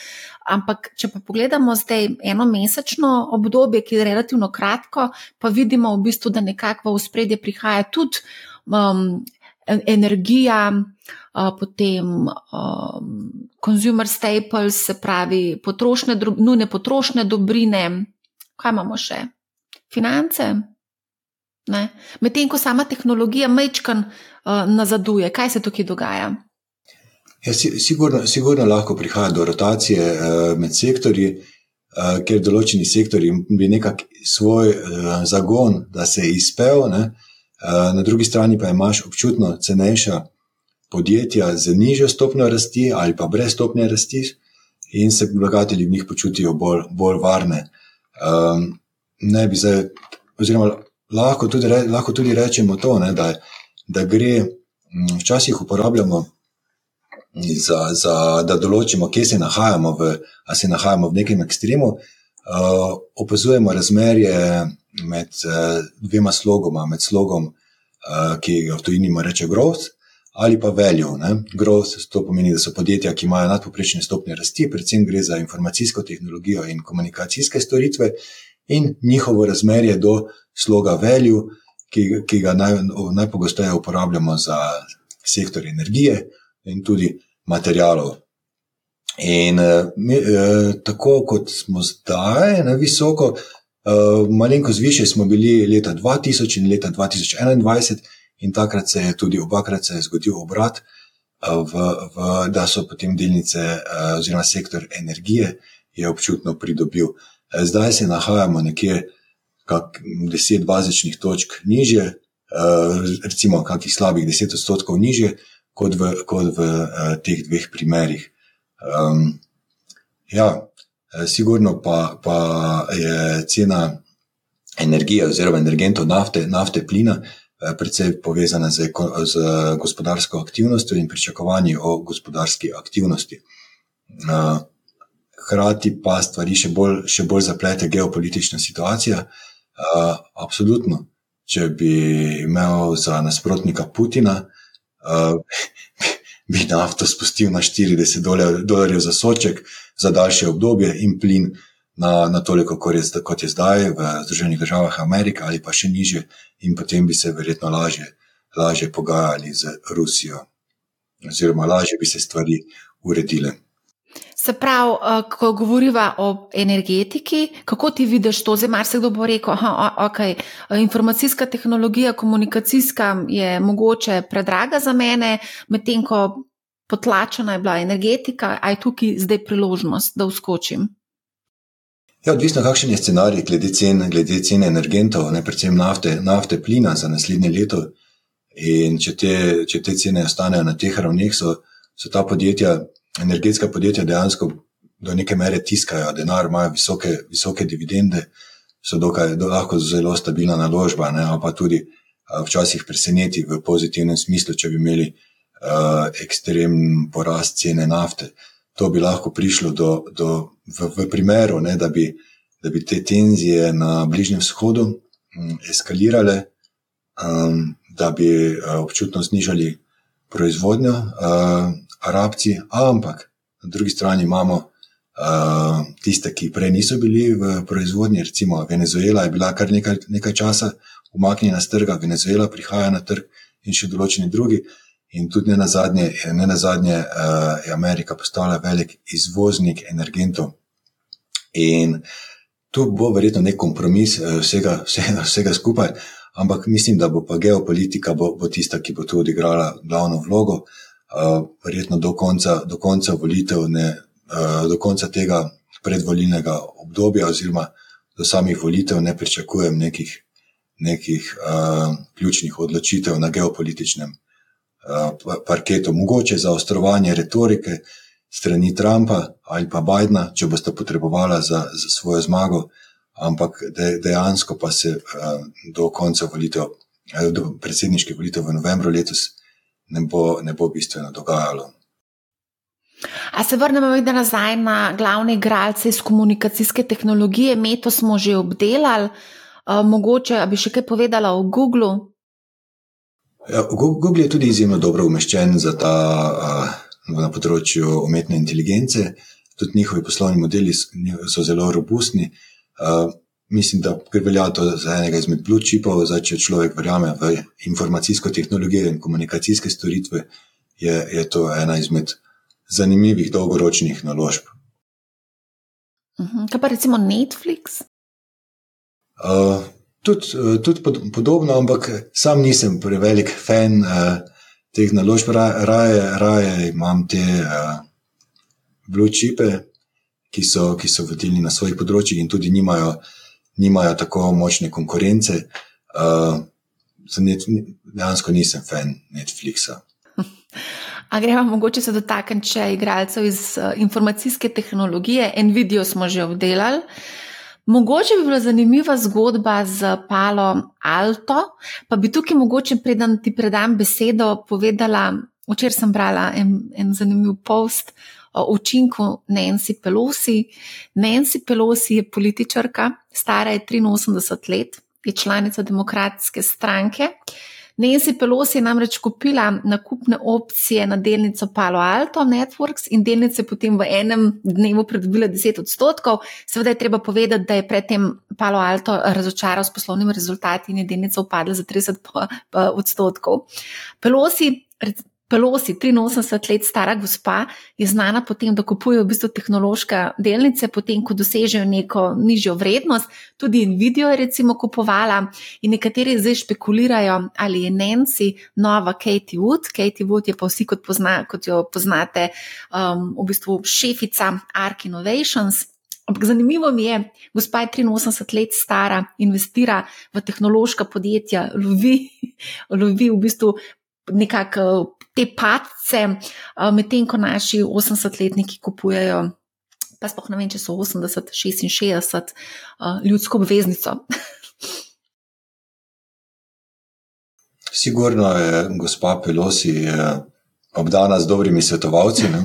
Ampak, če pa pogledamo zdaj eno mesečno obdobje, ki je relativno kratko, pa vidimo v bistvu, da nekako v spredje prihaja tudi um, energija, potem consumer staples, se pravi potrošne, nujne potrošne dobrine, kaj imamo še? Finance. Medtem ko sama tehnologija mečkan nazaduje, kaj se tukaj dogaja? Ja, sigurno, sigurno lahko prihaja do rotacije med sektorji, ker določeni sektori bi nekako svoj zagon, da se je izpel. Ne? Eh, na drugi strani pa imaš občutno cenejša podjetja z nižjo stopnjo rasti ali pa brez stopnje rasti, in se vlagatelji v njih počutijo bolj, bolj varne. Um, ne bi zdaj, oziroma lahko tudi, re, lahko tudi rečemo to, ne, da, da gre, včasih uporabljamo. Za, za, da določimo, kje se nahajamo, v, ali se nahajamo v nekem ekstremu, uh, opazujemo razmerje med uh, dvema slogoma, med slogom, uh, ki ga v tujini reče growth ali pa value. Growth to pomeni, da so podjetja, ki imajo nadpoprečne stopnje rasti, predvsem gre za informacijsko tehnologijo in komunikacijske storitve, in njihovo razmerje do sloga value, ki, ki ga naj, najpogosteje uporabljamo za sektor energije in tudi materijalov. In uh, tako kot smo zdaj na visoko, uh, malenkost više smo bili leta 2000 in leta 2021, in takrat se je tudi obakrat se je zgodil obrat, uh, v, v, da so potem delnice uh, oziroma sektor energije je občutno pridobil. Zdaj se nahajamo nekje 10 bazičnih točk niže, recimo kakih slabih 10 odstotkov nižje kot v, kot v teh dveh primerih. Um, ja, sigurno pa, pa je cena energije oziroma energentov nafte, nafte plina predvsej povezana z, z gospodarsko aktivnostjo in pričakovanji o gospodarski aktivnosti. Hrati pa stvari še bolj, še bolj zaplete geopolitična situacija. Absolutno, če bi imel za nasprotnika Putina, bi nafto spustil na 40 dolarjev za soček za daljše obdobje in plin na, na toliko, kot je, kot je zdaj v Združenih državah Amerike ali pa še niže, in potem bi se verjetno lažje, lažje pogajali z Rusijo, oziroma lažje bi se stvari uredile. Se pravi, eh, ko govoriva o energetiki, kako ti vidiš to? Zdaj, marsikdo bo rekel, da okay, informacijska tehnologija, komunikacijska je mogoče predraga za mene, medtem ko potlačena je bila energetika, a je tukaj zdaj priložnost, da uskočim. Ja, odvisno, kakšen je scenarij glede cen, glede cen energentov, ne predvsem nafte, nafte, plina za naslednje leto. In če te, če te cene ostanejo na teh ravneh, so, so ta podjetja energetska podjetja dejansko do neke mere tiskajo denar, imajo visoke, visoke dividende, so dokaj, do, lahko zelo stabilna naložba, ne, pa tudi uh, včasih preseneti v pozitivnem smislu, če bi imeli ekstremen porast cene nafte. To bi lahko prišlo do, do, v, v primeru, ne, da, bi, da bi te tenzije na Bližnjem vzhodu um, eskalirale, um, da bi uh, občutno znižali proizvodnjo, uh, Arabci, ampak na drugi strani imamo uh, tiste, ki prej niso bili v proizvodnji, recimo Venezuela je bila kar nekaj, nekaj časa umaknjena z trga, Venezuela prihaja na trg in še določeni drugi. In tudi ne na zadnje, ne na zadnje uh, je Amerika postala velik izvoznik energentov. In tu bo verjetno nek kompromis uh, vsega, vsega, vsega skupaj, ampak mislim, da bo pa geopolitika bo, bo tista, ki bo tu odigrala glavno vlogo. Uh, verjetno do konca, do konca volitev, ne, do konca tega predvolilnega obdobja, oziroma do samih volitev, ne pričakujem nekih, nekih uh, ključnih odločitev na geopolitičnem uh, parketu. Mogoče za ostrovanje retorike strani Trumpa ali pa Bidna, če boste potrebovali za, za svojo zmago, ampak de, dejansko pa se do konca volitev, do predsedniških volitev v novembru letos ne bo, ne bo bistveno dogajalo. A se vrnemo vedno nazaj na glavne igralce iz komunikacijske tehnologije, meto smo že obdelali, mogoče bi še kaj povedala o Googlu. Ja, Google je tudi izjemno dobro umeščen ta, uh, na področju umetne inteligence, tudi njihovi poslovni modeli so zelo robustni. Uh, mislim, da velja to za enega izmed blue chipov, zdaj, če človek verjame v informacijsko tehnologijo in komunikacijske storitve, je, je to ena izmed zanimivih dolgoročnih naložb. Mhm. Kaj pa recimo Netflix? Uh, tudi tud podobno, ampak sam nisem prevelik fan uh, teh naložb, raje, raje imam te uh, blue chipe, ki so, ki so vodilni na svojih področjih in tudi nimajo nimajo tako močne konkurence. Uh, dejansko nisem fan Netflixa. A gremo mogoče se dotakniti še igralcev iz uh, informacijske tehnologije. Nvidijo smo že obdelali. Mogoče bi bila zanimiva zgodba z Palo Alto, pa bi tukaj mogoče, preden ti predam besedo, povedala, včeraj sem brala en, en zanimiv post o učinku Nancy Pelosi. Nancy Pelosi je političarka, stara je 83 let, je članica demokratske stranke. Nancy Pelosi je namreč kupila nakupne opcije na delnico Palo Alto Networks in delnice potem v enem dnevu pridobila 10 odstotkov. Seveda je treba povedati, da je predtem Palo Alto razočaral s poslovnimi rezultati in je delnica upadla za 30 odstotkov. Pelosi Pelosi, 83 let stara gospa, je znana po tem, da kupuje v bistvu tehnološke delnice, potem, ko dosežejo neko nižjo vrednost. Tudi Nvidijo je recimo kupovala in nekateri zdaj špekulirajo, ali je Nancy nova Katie Wood. Katie Wood je pa vsi, kot, pozna, kot jo poznate, um, v bistvu šefica Ark Innovations. Ampak zanimivo mi je, gospa je 83 let stara, investira v tehnološka podjetja, lovi, lovi v bistvu nekako te padce, medtem ko naši 80-letniki kupujejo, pa spoh ne vem, če so 80, 66, ljudsko obveznico. Sigurno je gospa Pelosi obdana z dobrimi svetovalci. Ne?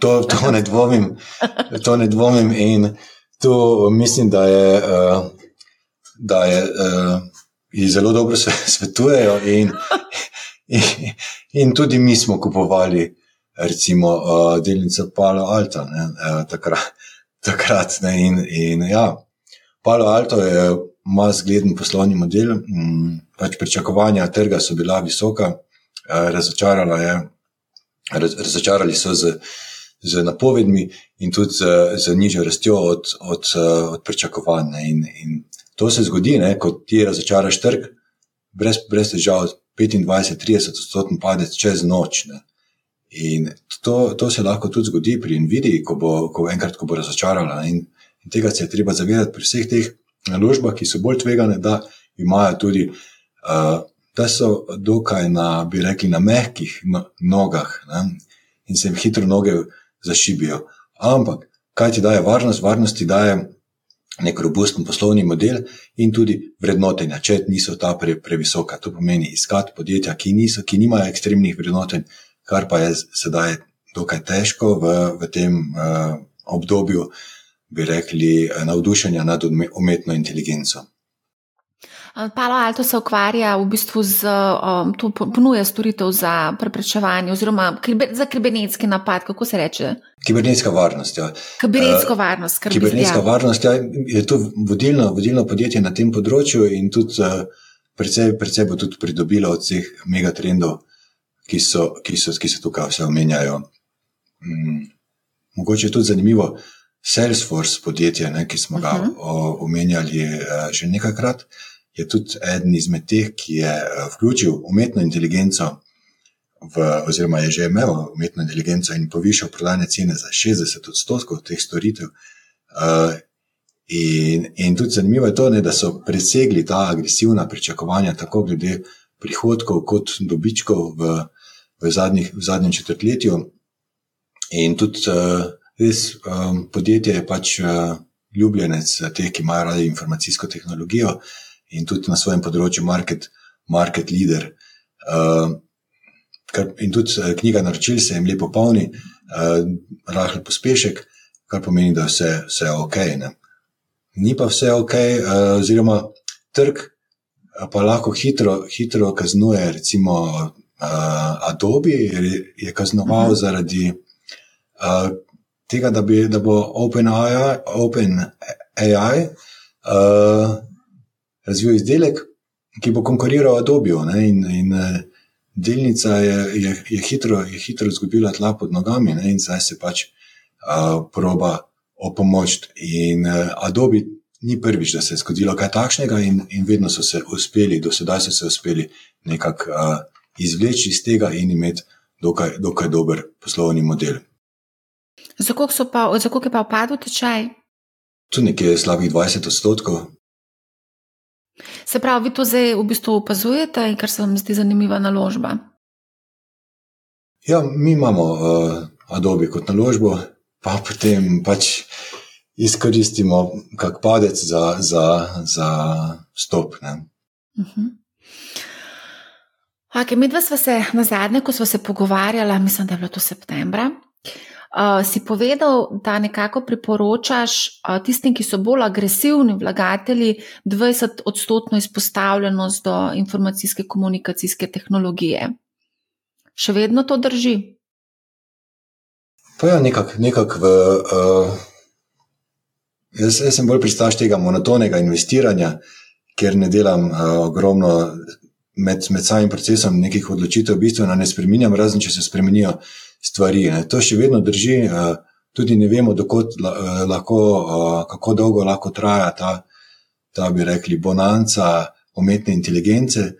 To, to, ne dvomim, to ne dvomim. In tu mislim, da je, da je, ji zelo dobro svetujejo. In, in, in tudi mi smo kupovali, recimo, delnice Palo Alto. Ne, takrat, takrat ne, in, in ja, Palo Alto je ima zgleden poslovni model. Pač pričakovanja trga so bila visoka, razočarala je raz, razočarali so z, z napovedmi in tudi z, z nižjo rastjo od, od, od pričakovanj. In, in to se zgodi, ne, ko ti razočaraš trg, brez, brez težav, 25-30 odstotkov padec čez noč. Ne. In to, to se lahko tudi zgodi pri Nvidia, ko bo, ko enkrat, ko bo razočarala. In, in tega se je treba zavedati pri vseh teh naložbah, ki so bolj tvegane, da imajo tudi uh, da so dokaj na, bi rekli, na mehkih no, nogah ne? in se jim hitro noge zašibijo. Ampak, kaj ti daje varnost? Varnost ti daje nek robusten poslovni model in tudi vrednotenja, če niso ta pre, previsoka. To pomeni iskati podjetja, ki, niso, ki nimajo ekstremnih vrednotenj, kar pa je sedaj dokaj težko v, v tem uh, obdobju, bi rekli, navdušenja nad umetno inteligenco. Palo Alto se ukvarja v bistvu z um, to ponuja storitev za preprečevanje oziroma kribe, za kibernetski napad, kako se reče? Kibernetska varnost. Ja. Kibernetska varnost. Skrbi, kibernetska ja. varnost ja, je to vodilno, vodilno podjetje na tem področju in tudi uh, predvsej, predvsej bo tudi pridobilo od vseh megatrendov, ki so, ki so, ki so tukaj vse omenjajo. Mm, mogoče je tudi zanimivo. Salesforce podjetje, ne, ki smo ga uh mhm. -huh. omenjali uh, že nekajkrat, uh, je tudi eden izmed teh, ki je eh, vključil umetno inteligenco, v, oziroma je že imel umetno inteligenco in povišal prodajne cene za 60 odstotkov teh storitev. Uh, in, in tudi zanimivo je to, ne, da so presegli ta agresivna pričakovanja, tako glede prihodkov, kot dobičkov v, v, zadnjih, v zadnjem četrtletju. In tudi uh, res um, podjetje je pač uh, ljubljenec teh, ki imajo radi informacijsko tehnologijo. Uh, in tudi na svojem področju market, market leader. Uh, kar, in tudi uh, knjiga Naročil se jim lepo polni, uh, rahel pospešek, kar pomeni, da vse, vse je ok. Ne. Ni pa vse ok, uh, oziroma trg pa lahko hitro, hitro kaznuje, recimo uh, Adobe je kaznoval uh mhm. -huh. zaradi uh, tega, da, bi, da bo OpenAI Open AI, uh, razvil izdelek, ki bo konkuriral Adobiju. In, in eh, delnica je, je, je, hitro, je hitro izgubila tla pod nogami ne? in zdaj se pač uh, proba opomoč. In uh, Adobe ni prvič, da se je zgodilo kaj takšnega, in, in vedno so se uspeli, do sedaj so se uspeli nekako uh, izvleči iz tega in imeti dokaj, dokaj dober poslovni model. Za koliko je pa upadel tečaj? Tu nekje slabih 20 odstotkov. Se pravi, vi to zdaj v bistvu opazujete in kar se vam zdi zanimiva naložba? Ja, mi imamo uh, Adobe kot naložbo, pa potem pač izkoristimo kak padec za, za, za stop. Uh -huh. okay, mi dva sva se na zadnje, ko smo se pogovarjali, mislim, da je bilo to septembra. Uh, si povedal, da nekako priporočaš uh, tistim, ki so bolj agresivni vlagatelji, 20-odstotno izpostavljenost do informacijske komunikacijske tehnologije. Še vedno to drži? Pa ja, nekako nekak v. Uh, jaz, jaz sem bolj pristaš tega monotonega investiranja, ker ne delam uh, ogromno med, med samim procesom nekih odločitev, v bistvu ne spremenjam, razen če se spremenijo stvari. Ne. To še vedno drži, eh, tudi ne vemo, dokot, eh, lahko, eh, kako dolgo lahko traja ta, ta, bi rekli, bonanca umetne inteligence.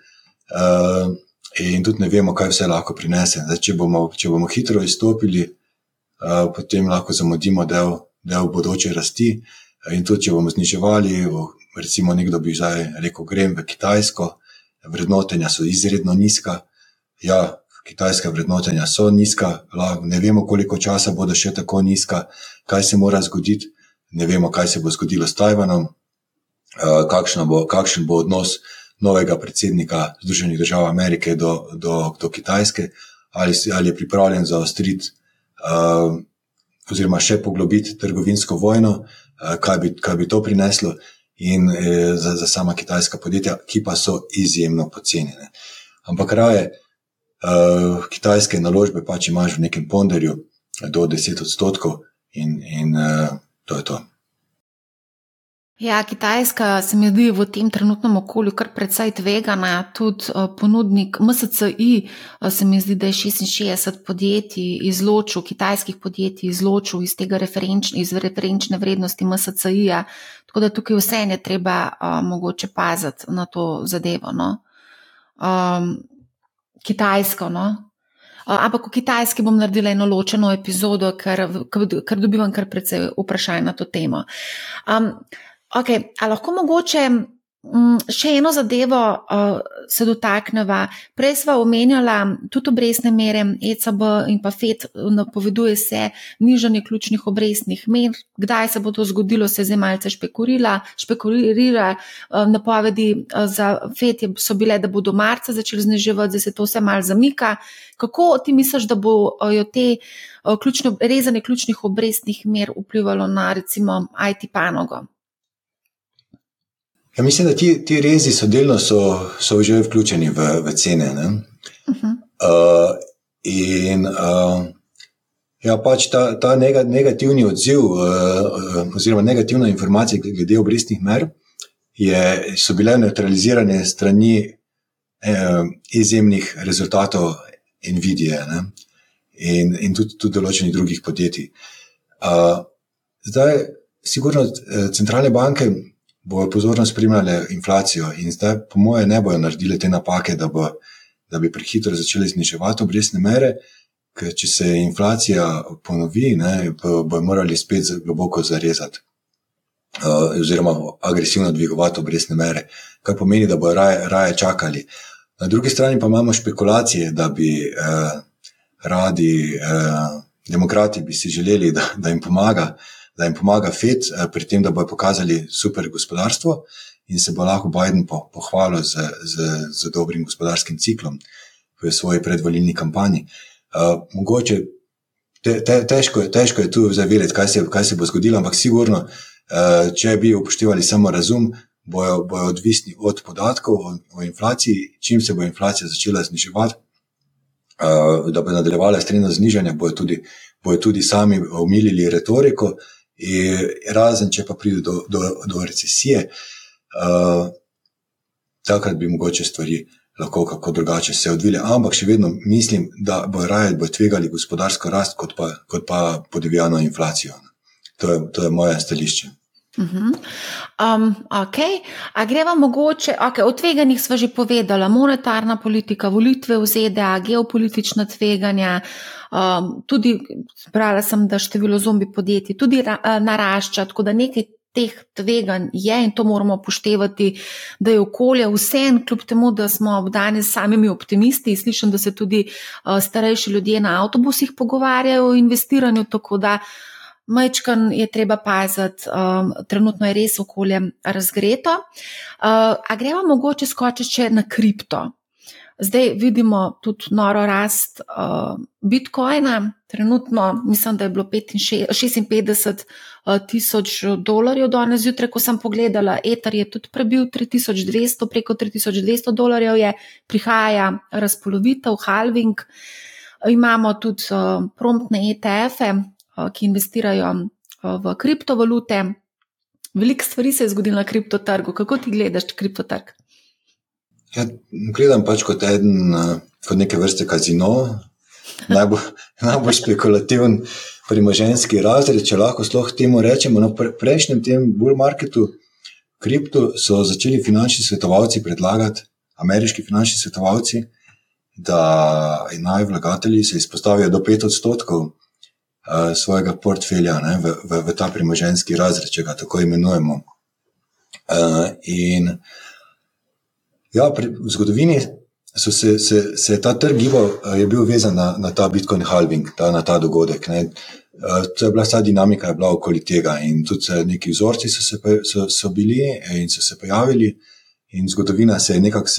In tudi ne vemo, kaj vse lahko prinese. Zdaj, če, bomo, če bomo hitro izstopili, potem lahko zamudimo del del bodoče rasti. In tudi, če bomo zniževali, recimo, nekdo bi zdaj rekel, grem v Kitajsko, vrednotenja so izredno nizka. Ja, kitajska vrednotenja so nizka, ne vemo, koliko časa bodo še tako nizka, kaj se mora zgoditi, ne vemo, kaj se bo zgodilo s Tajvanom, kakšen bo, kakšen bo odnos novega predsednika Združenih držav Amerike do, do, do Kitajske, ali, ali je pripravljen zaostriti uh, oziroma še poglobiti trgovinsko vojno, uh, kaj, bi, kaj bi to prineslo, in uh, za, za sama kitajska podjetja, ki pa so izjemno pocenjene. Ampak raje uh, kitajske naložbe pač imaš v nekem ponderju do 10 odstotkov, in, in uh, to je to. Ja, Kitajska se mi zdi v tem trenutnem okolju kar precej tvegana. Tudi uh, ponudnik MSCI se mi zdi, da je 66 podjetij izločil, kitajskih podjetij izločil iz tega referenč, iz referenčne vrednosti MSCI-ja. Tako da tukaj vse je treba uh, mogoče paziti na to zadevo. No? Um, Kitajsko. No? Ampak o Kitajski bom naredila eno ločeno epizodo, ker, ker, dobivam kar precej vprašanj na to temo. Um, Ok, a lahko mogoče še eno zadevo uh, se dotakneva. Prej smo omenjali tudi obrestne mere, ECB in pa FED napoveduje se nižanje ključnih obrestnih mer. Kdaj se bo to zgodilo, se zdaj malce špekulira. špekulira. Uh, napovedi uh, za FED so bile, da bodo marca začeli zniževati, zdaj se to vse mal zamika. Kako ti misliš, da bo te uh, ključno, rezanje ključnih obrestnih mer vplivalo na recimo IT panogo? Ja, mislim, da ti, ti rezi so delno so, so že vključeni v, v cene. Uh -huh. uh, in uh, ja, pač ta, ta negativni odziv, uh, oziroma negativna informacija glede obrestnih mer, je, so bile neutralizirane strani uh, izjemnih rezultatov Nvidia ne? in, in tudi, tudi določenih drugih podjetij. Uh, zdaj, sigurno, centralne banke bojo pozorno spremljali inflacijo in zdaj, po moje, ne bojo naredili te napake, da, bo, da bi prehitro začeli zniževati obrestne mere, ker če se inflacija ponovi, ne, bojo morali spet globoko zarezati. Uh, oziroma, agresivno dvigovati obrestne mere, kar pomeni, da bodo raje, raje čakali. Na drugi strani pa imamo špekulacije, da bi eh, radi eh, demokrati bi si želeli, da, da jim pomaga eh, da jim pomaga FED eh, pri tem, da bodo pokazali super gospodarstvo in se bo lahko Biden pohvalil z, z, z dobrim gospodarskim ciklom v svoji predvoljni kampanji. Uh, mogoče te, te, težko, težko je tu zavedeti, kaj, kaj se bo zgodilo, ampak sigurno, uh, če bi upoštevali samo razum, bojo, bojo odvisni od podatkov o, o inflaciji. Čim se bo inflacija začela zniževati, uh, da bo nadaljevala s trendom znižanja, bojo tudi, bojo tudi sami omilili retoriko. In razen, če pa pride do, do, do recesije, uh, takrat bi mogoče stvari lahko kako drugače se odvile. Ampak še vedno mislim, da bo raje bo tvegali gospodarsko rast, kot pa, kot pa podivjano inflacijo. To je, to je moje stališče. Uh -huh. um, okay. A greva mogoče, okay, o tveganjih smo že povedali, monetarna politika, volitve v ZDA, geopolitična tveganja. Um, tudi brala sem, da število zombi podjetij tudi uh, narašča, tako da nekaj teh tveganj je in to moramo upoštevati, da je okolje vsem, kljub temu, da smo danes samimi optimisti. Slišim, da se tudi uh, starejši ljudje na avtobusih pogovarjajo o investiranju, tako da uh, Majčkan je treba paziti, um, trenutno je res okolje razgreto. Uh, a gremo mogoče skočiti še na kripto? Zdaj vidimo tudi noro rast uh, Bitcoina, trenutno mislim, da je bilo 56 uh, tisoč dolarjev danes zjutraj, ko sem pogledala, Ether je tudi prebil 3200, preko 3200 dolarjev je, prihaja razpolovitev, halving. Imamo tudi uh, promptne ETF-e, ki investirajo eh, v kriptovalute. Veliko stvari se je zgodilo na kriptotrgu. Kako ti gledaš kriptotrg? Ja, gledam pač kot eden, eh, kot neke vrste kazino, najbolj, najbolj špekulativen premoženski razred, če lahko sploh temu rečemo. No, v prejšnjem tem bull marketu, kripto, so začeli finančni svetovalci predlagati, ameriški finančni svetovalci, da naj vlagatelji se izpostavijo do 5 odstotkov svojega portfelja ne, v, v, v ta premoženski razred, če ga tako imenujemo. Uh, in ja, pri, v zgodovini so se, se, se je ta trg gibal, uh, je bil vezan na, na ta Bitcoin halving, ta, na ta dogodek. Ne. To je bila vsa dinamika, je bila okoli tega, in tudi neki vzorci so, se, so, so bili in so se pojavili, in zgodovina se je nekako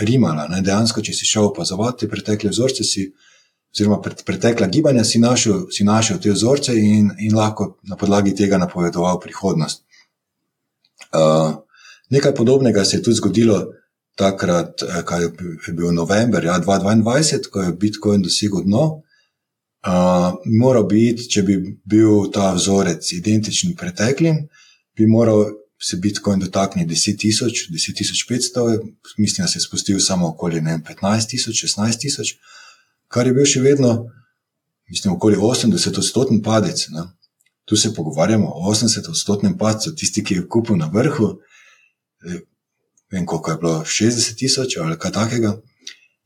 rimala. Ne? Dejansko, če si šel opazovati pretekle vzorce, si, oziroma pretekla gibanja, si našel, si našel te vzorce in, in lahko na podlagi tega napovedoval prihodnost. Uh, nekaj podobnega se je tudi zgodilo takrat, eh, ko je bil november ja, 2022, ko je Bitcoin dosegel dno. Uh, moral biti, če bi bil ta vzorec identičen preteklim, bi moral se Bitcoin dotakne 10.000, 10.500, mislim, da se je spustil samo okoli 15.000, 16.000, kar je bil še vedno, mislim, okoli 80-odstotni padec. Ne. Tu se pogovarjamo o 80-odstotnem padcu, tisti, ki je kupil na vrhu, eh, vem, koliko je bilo 60.000 ali kaj takega,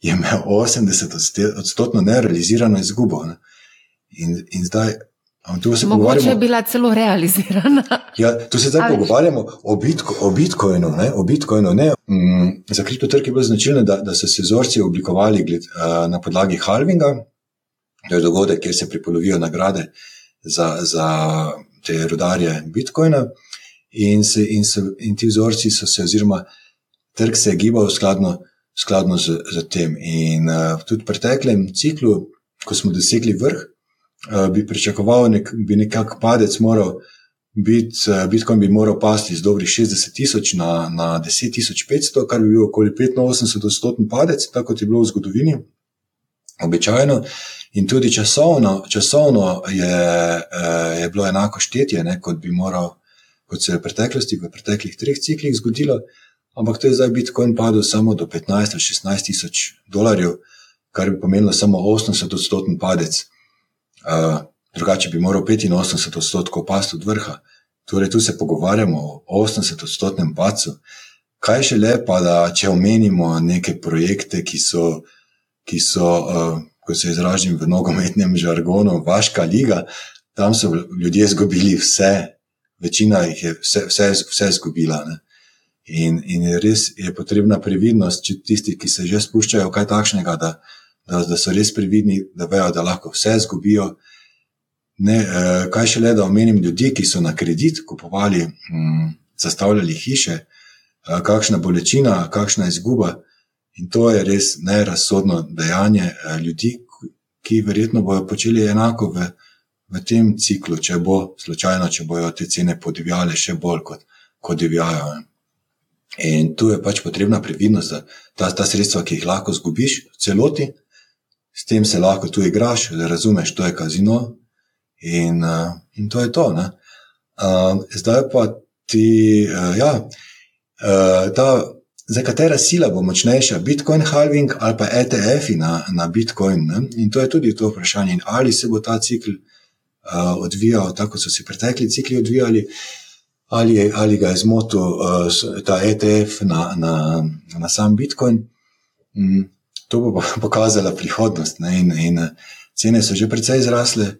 je imel 80-odstotno nerealizirano izgubo. Ne. In, in zdaj Mogoče je bila celo realizirana. Ja, tu se zdaj Ali... pogovarjamo o, bitko, o Bitcoinu. Ne, o Bitcoinu ne. Mm, za kriptotrg je bilo značilno, da, da so se vzorci oblikovali gled, uh, na podlagi halvinga, to je dogodek, kjer se pripolovijo nagrade za, za te rodarje Bitcoina. In, se, in, se, in ti vzorci so se, oziroma trg se je gibal skladno, skladno z, z tem. In uh, tudi v preteklem ciklu, ko smo dosegli vrh, bi pričakoval, da bi nekako padec moral biti, eh, Bitcoin bi moral pasti z dobrih 60 tisoč na, na 10 tisoč 500, kar bi bil okoli 85 odstoten padec, tako kot je bilo v zgodovini, običajno. In tudi časovno, časovno je, eh, je bilo enako štetje, ne, kot bi moral, kot se je v preteklosti, v preteklih treh ciklih zgodilo. Ampak to je zdaj Bitcoin padel samo do 15-16 tisoč dolarjev, kar bi pomenilo samo 80 odstoten padec drugače bi moral 85 odstotkov pasti od vrha. Torej, tu se pogovarjamo o 80 odstotnem pacu. Kaj še lepa, da če omenimo neke projekte, ki so, ki so uh, ko se izražim v nogometnem žargonu, vaška liga, tam so ljudje izgubili vse, večina jih je vse, vse, vse izgubila. Ne? In, in res je potrebna previdnost, če tisti, ki se že spuščajo v kaj takšnega, da, da, da so res previdni, da vejo, da lahko vse izgubijo. Ne, eh, kaj še le, da omenim ljudi, ki so na kredit kupovali, hm, zastavljali hiše, eh, kakšna bolečina, kakšna izguba. In to je res nerazsodno dejanje eh, ljudi, ki verjetno bodo počeli enako v, v tem ciklu, če bo slučajno, če bojo te cene podivjale še bolj kot, kot divjajo. In tu je pač potrebna previdnost, da ta, ta sredstva, ki jih lahko zgubiš v celoti, s tem se lahko tu igraš, da razumeš, to je kazino in, uh, in to je to. Uh, zdaj pa ti, uh, ja, uh, zdaj katera sila bo močnejša, Bitcoin halving ali pa ETF-i na, na Bitcoin. Ne? In to je tudi to vprašanje, in ali se bo ta cikl uh, odvijal tako, kot so se pretekli cikli odvijali. Ali, ali ga je zmotil uh, ta ETF na, na, na sam Bitcoin. Mm, to bo pokazala prihodnost. In, in eh, cene so že precej zrasle,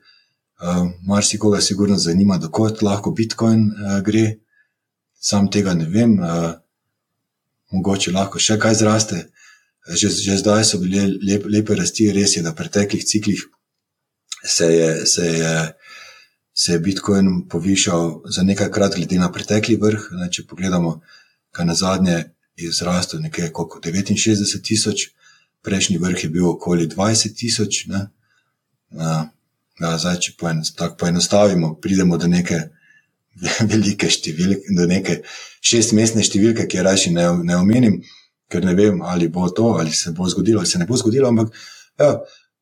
uh, marsikoga sigurno zanima, dokot lahko Bitcoin uh, gre. Sam tega ne vem, uh, mogoče lahko še kaj zraste. Že, že zdaj so bile lep, lepe rasti, res je, da v preteklih ciklih se je, se je, se je Bitcoin povišal za nekajkrat, glede na pretekli vrh. Ne, če pogledamo, kaj na zadnje je zrastel nekaj kot 69 tisoč, prejšnji vrh je bil okoli 20 tisoč. Zdaj, če poenostavimo, pridemo do neke velike številke, do neke šestmestne številke, ki je raje ne, ne omenim, ker ne vem, ali bo to, ali se bo zgodilo, ali se ne bo zgodilo. Ampak, ja,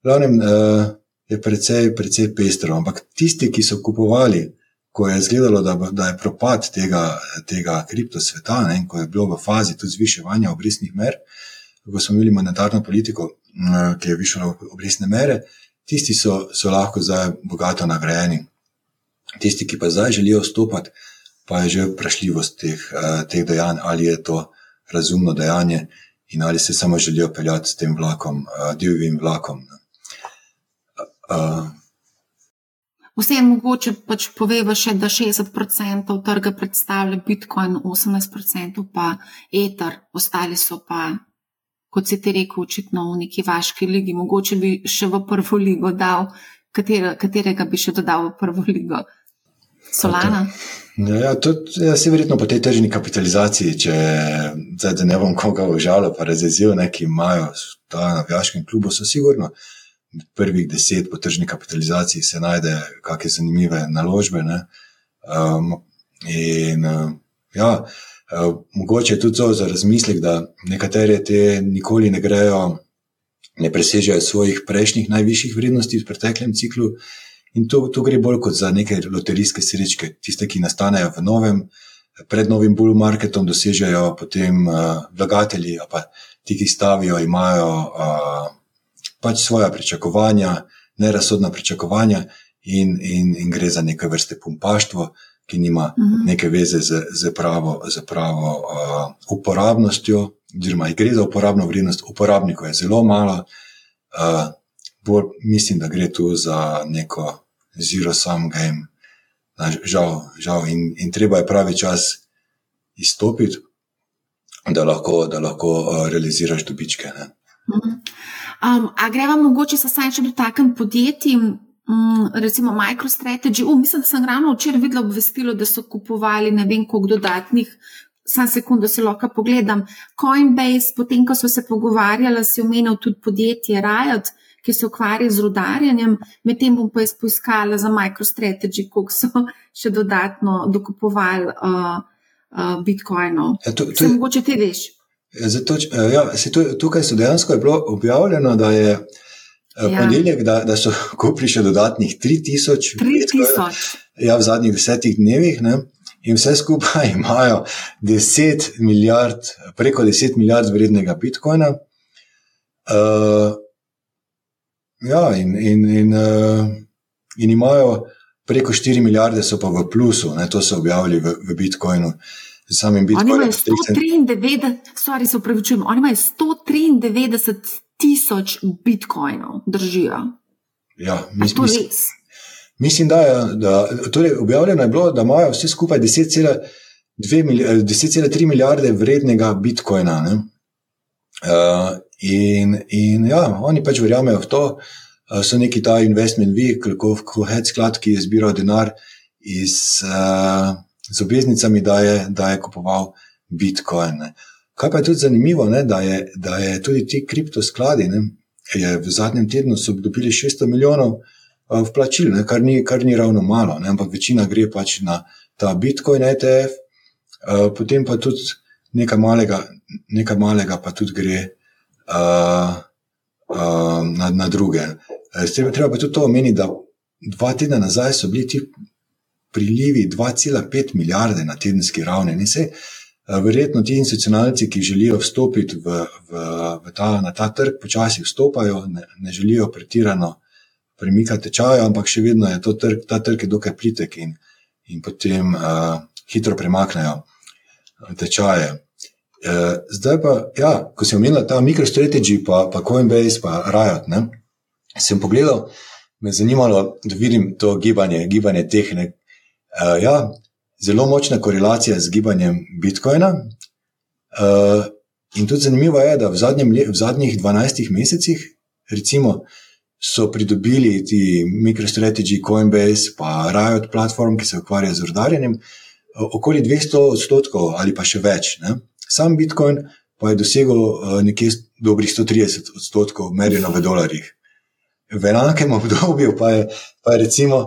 glavnem, uh, je precej, precej pestro. Ampak tisti, ki so kupovali, ko je izgledalo, da, da je propad tega, tega kriptosveta, ne, ko je bilo v fazi tudi zviševanja obrestnih mer, uh, ko smo imeli monetarno politiko, eh, ki je višala obrestne mere, tisti so, so lahko zdaj bogato nagrajeni. Tisti, ki pa zdaj želijo vstopati, pa je že vprašljivost teh, eh, teh dejanj, ali je to razumno dejanje in ali se samo želijo peljati s tem vlakom, eh, divjim vlakom. Vseeno mogoče pač poveva še, da 60% trga predstavlja Bitcoin, 18% pa Ether, ostali so pa, kot si ti rekel, očitno v neki vaški ligi. Mogoče bi še v prvo ligo dal, katera, katerega bi še dodal v prvo ligo. Solana. Okay. Ja, tudi ja, se verjetno po tej tržni kapitalizaciji, če zdaj ne bom koga užalil, pa razjezil, neki imajo ta na Vjaškem klubu, so sigurno prvih deset po tržni kapitalizaciji se najde kakšne zanimive naložbe. Um, in uh, ja, uh, mogoče je tudi to za razmislek, da nekatere te nikoli ne grejo, ne presežejo svojih prejšnjih najvišjih vrednosti v preteklem ciklu. In to, to gre bolj kot za neke loterijske srečke, tiste, ki nastanejo v novem, pred novim bull marketom, dosežejo potem uh, vlagatelji, pa ti, ki stavijo, imajo. Uh, pač svoje pričakovanja, nerazsodna pričakovanja, in, in, in gre za neke vrste pumpaštvo, ki nima mhm. neke veze z, z pravo, z pravo uh, uporabnostjo, oziroma gre za uporabno vrednost, uporabnikov je zelo malo. Uh, bolj mislim, da gre tu za neko zero-sum game. Žal, žal. In, in treba je pravi čas izstopiti, da lahko, da lahko uh, realiziraš dobičke. Mhm. Um, a greva mogoče se saj še dotakniti podjetij, um, recimo MicroStrategy. Uh, mislim, da sem ravno včeraj videla obvestilo, da so kupovali ne vem koliko dodatnih. Sam sekundo se lahko pogledam. Coinbase, potem ko so se pogovarjali, si omenil tudi podjetje Riot, ki se ukvarja z rudarjenjem, medtem bom pa jaz poiskala za MicroStrategy, koliko so še dodatno dokupovali uh, uh, bitcoinov. Ja, to, to, se mogoče ti veš. Zato, eh, ja, tukaj so dejansko bilo objavljeno, da je ja. ponedeljek, da, da so kupili še dodatnih 3000, 3000. Ja, v zadnjih desetih dnevih. Ne? In vse skupaj imajo 10 milijard, preko 10 milijard vrednega bitcoina. Uh, ja, in, in, in, uh, in imajo preko 4 milijarde, so pa v plusu, ne? to so objavili v, v bitcoinu. Uh, samim Bitcoinom. Oni imajo 193, sorry, se upravičujem, oni imajo 193 tisoč Bitcoinov, držijo. Ja, mis, mis, mislim, da je. Da, torej, objavljeno je bilo, da imajo vse skupaj 10,3 milijarde vrednega Bitcoina. Uh, in, in ja, oni pač verjamejo v to, uh, so neki ta investment vehicle, kot head sklad, ki je zbiral denar iz. Uh, z obveznicami, da je, da je kupoval Bitcoin. Ne. Kaj pa je tudi zanimivo, ne, da, je, da je tudi ti kriptoskladi, ne, je v zadnjem tednu so dobili 600 milijonov vplačil, ne, kar, ni, kar ni ravno malo, ne, ampak večina gre pač na ta Bitcoin ETF, potem pa tudi nekaj malega, nekaj malega pa tudi gre uh, uh, na, na druge. Treba pa tudi to omeniti, da dva tedna nazaj so bili ti prilivi 2,5 milijarde na tedenski ravni. In se, eh, verjetno ti institucionalci, ki želijo vstopiti v, v, v ta, na ta trg, počasi vstopajo, ne, ne želijo pretirano premikati tečaja, ampak še vedno je trg, ta trg je dokaj plitek in, in potem uh, hitro premaknejo eh, tečaje. Uh, zdaj pa, ja, ko sem omenil ta MicroStrategy, pa, pa Coinbase, pa Riot, ne, sem pogledal, me je zanimalo, da vidim to gibanje, gibanje teh Uh, ja, zelo močna korelacija z gibanjem Bitcoina. Uh, in tudi zanimivo je, da v, zadnjem, v zadnjih 12 mesecih, recimo, so pridobili ti MicroStrategy, Coinbase, pa Riot platform, ki se ukvarja z rodarjenjem, okoli 200 odstotkov ali pa še več. Ne? Sam Bitcoin pa je dosegel uh, nekje dobrih 130 odstotkov, merjeno v dolarjih. V enakem obdobju pa je, pa je recimo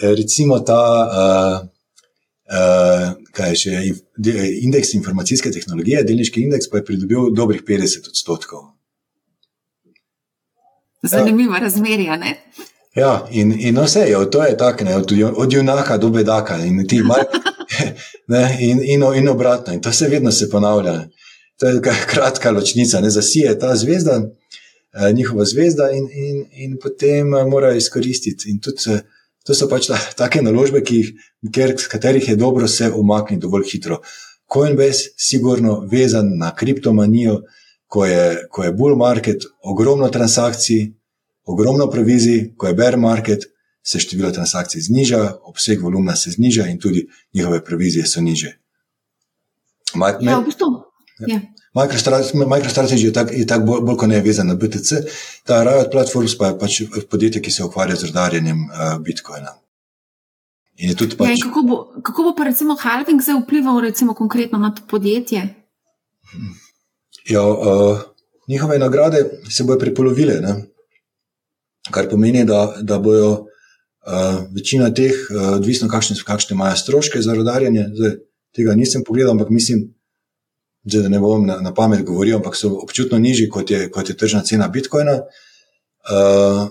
recimo ta, uh, kaj je še, indeks informacijske tehnologije, delniški indeks, pa je pridobil dobrih 50 odstotkov. Zanimivo razmerje, ne? Ja, in, in vse je, to je tako, od, od junaka do bedaka, in, mal, ne, in, in, in obratno, in to se vedno se ponavlja. To je kratka ločnica, ne zasije ta zvezda, njihova zvezda, in, in, in potem morajo izkoristiti. In tudi To so pač ta, take naložbe, ki jih, ker, katerih je dobro se umakniti dovolj hitro. Coinbase, sigurno vezan na kriptomanijo, ko je, ko je bull market, ogromno transakcij, ogromno provizij, ko je bear market, se število transakcij zniža, obseg volumna se zniža in tudi njihove provizije so niže. Ja, v bistvu. Ja. MicroStrategy je tako tak bolj, bolj kot ne vezan na BTC, ta Riot Platforms pa je pač podjetje, ki se ukvarja z rodarjenjem uh, Bitcoina. Pač... Ja, kako, bo, kako bo pa recimo halving zdaj vplival recimo konkretno na to podjetje? Ja, uh, njihove nagrade se bodo prepolovile, ne? kar pomeni, da, da bojo uh, večina teh, uh, odvisno kakšne, kakšne imajo stroške za rodarjenje, zdaj, tega nisem pogledal, ampak mislim, da ne bom na, na pamet govoril, ampak so občutno nižji, kot je, kot je tržna cena Bitcoina. Uh,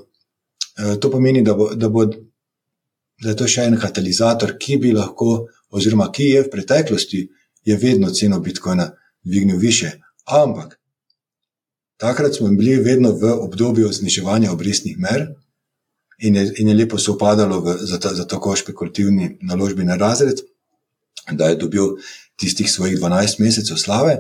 to pomeni, da, bo, da, bo, da je to še en katalizator, ki bi lahko, oziroma ki je v preteklosti, je vedno ceno Bitcoina dvignil više. Ampak takrat smo bili vedno v obdobju zniževanja obrestnih mer. In je, in je lepo se upadalo v, za, ta, za tako špekulativni naložbeni razred, da je dobil tistih svojih 12 mesecev slave.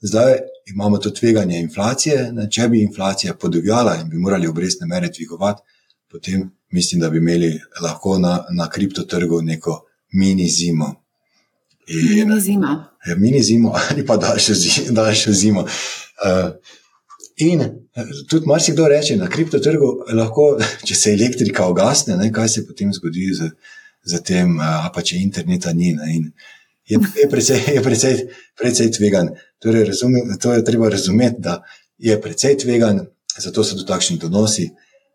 Zdaj imamo to tveganje inflacije. Če bi inflacija podivjala in bi morali obrestne mere dvigovati, potem mislim, da bi imeli lahko na, na kriptotrgu neko mini zimo. In, mini zimo. Ja, mini zimo ali pa daljšo, daljšo zimo. Uh, in tudi marsikdo reče, na kriptotrgu lahko, če se elektrika ogasne, ne, kaj se potem zgodi z, z tem, uh, pa če interneta ni. Ne, in, je, je precej, je precej, precej tvegan. Torej, razumem, to je treba razumeti, da je precej tvegan, zato so tu takšni donosi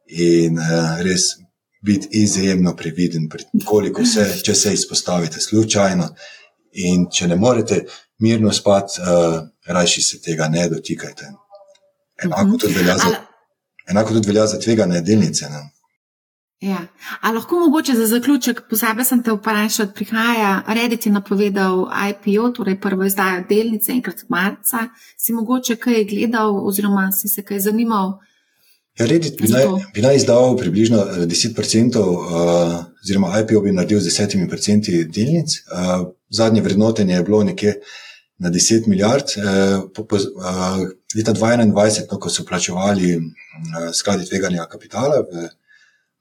in uh, res biti izjemno previden, koliko se, če se izpostavite slučajno. In če ne morete mirno spati, uh, rajši se tega ne dotikajte. Enako mhm. tudi velja za, enako tudi velja za tvegane delnice. Ne? Ja. A lahko mogoče za zaključek, pozabil sem te vprašati, prihaja Reddit je napovedal IPO, torej prvo izdajo delnice enkrat marca. Si mogoče kaj gledal oziroma si se kaj zanimal? Ja, Reddit bi naj, bi naj izdal približno 10%, uh, oziroma IPO bi naredil z 10% delnic. Uh, zadnje vrednotenje je bilo nekje na 10 milijard. Uh, po, po, uh, leta 2021, no, ko so plačevali uh, skladi tveganja kapitala v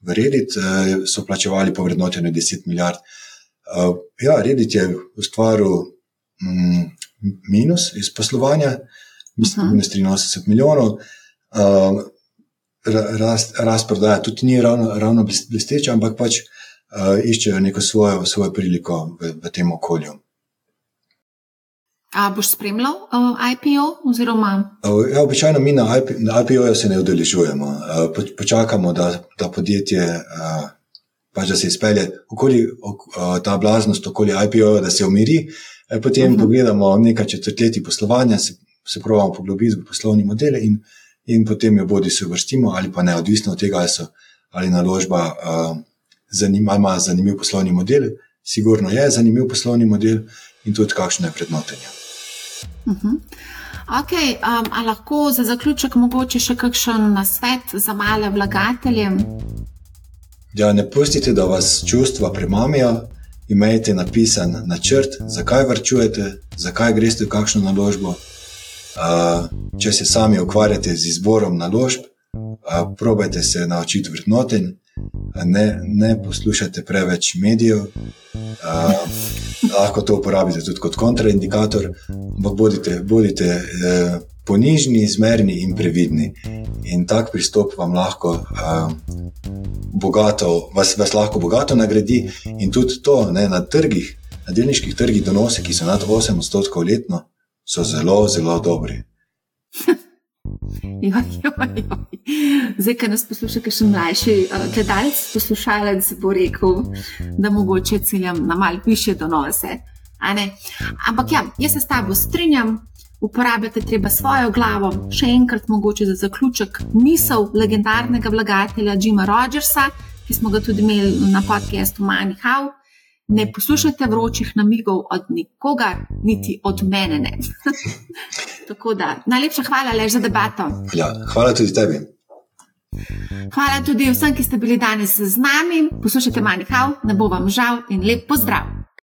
v Reddit, uh, so plačevali po vrednotenju 10 milijard. Uh, ja, Reddit je ustvaril mm, minus iz poslovanja, mislim, minus 83 milijonov. Uh, rast, rast prodaja tudi ni ravno, ravno blesteča, ampak pač iščejo neko svojo, svojo priliko v, v tem okolju. A boš spremljal uh, IPO? Oziroma... Uh, ja, običajno mi na, IP, na IPO-ju se ne udeležujemo. Uh, počakamo, da, da podjetje uh, pač da se izpelje okoli uh, ta blaznost, okoli IPO-ja, da se umiri. Uh, potem uh mhm. -huh. pogledamo nekaj četrtletij poslovanja, se, se pravimo poglobiti v poslovni model in, in potem jo bodi se vrstimo ali pa ne, odvisno od tega, ali, so, ali naložba uh, zanima, ima zanimiv poslovni model. Sigurno je zanimiv poslovni model in tudi kakšno je prednotenje. Uh -huh. okay, um, ali lahko za zaključek mogoče še kakšen nasvet za male vlagatelje? Ja, ne pustite, da vas čustva premamijo. Imejte napisan načrt, zakaj vrčujete, zakaj greste v kakšno naložbo. Uh, če se sami ukvarjate z izborom naložb, uh, probajte se naučiti vrednotenj, ne, ne poslušajte preveč medijev. Uh, lahko to uporabite tudi kot kontraindikator, ampak bodite, bodite eh, ponižni, zmerni in previdni. In tak pristop vam lahko, eh, bogato, vas, vas lahko bogato nagradi, in tudi to ne, na trgih, na delniških trgih, donose, ki so nad 8 odstotkov letno, so zelo, zelo dobri. Joj, joj, joj. Zdaj, ki nas posluša, še mlajši uh, gledalec, poslušalec bo rekel, da mogoče ciljam na mal više donose. Ampak ja, jaz se s tabo strinjam, uporabljate treba svojo glavo. Še enkrat, mogoče za zaključek, misel legendarnega vlagatelja Jima Rogersa, ki smo ga tudi imeli na podkastu How. Ne poslušajte vročih namigov od nikogar, niti od mene. Tako da, najlepša hvala le za debato. Ja, hvala tudi tebi. Hvala tudi vsem, ki ste bili danes z nami. Poslušajte Manihau, ne bo vam žal in lep pozdrav.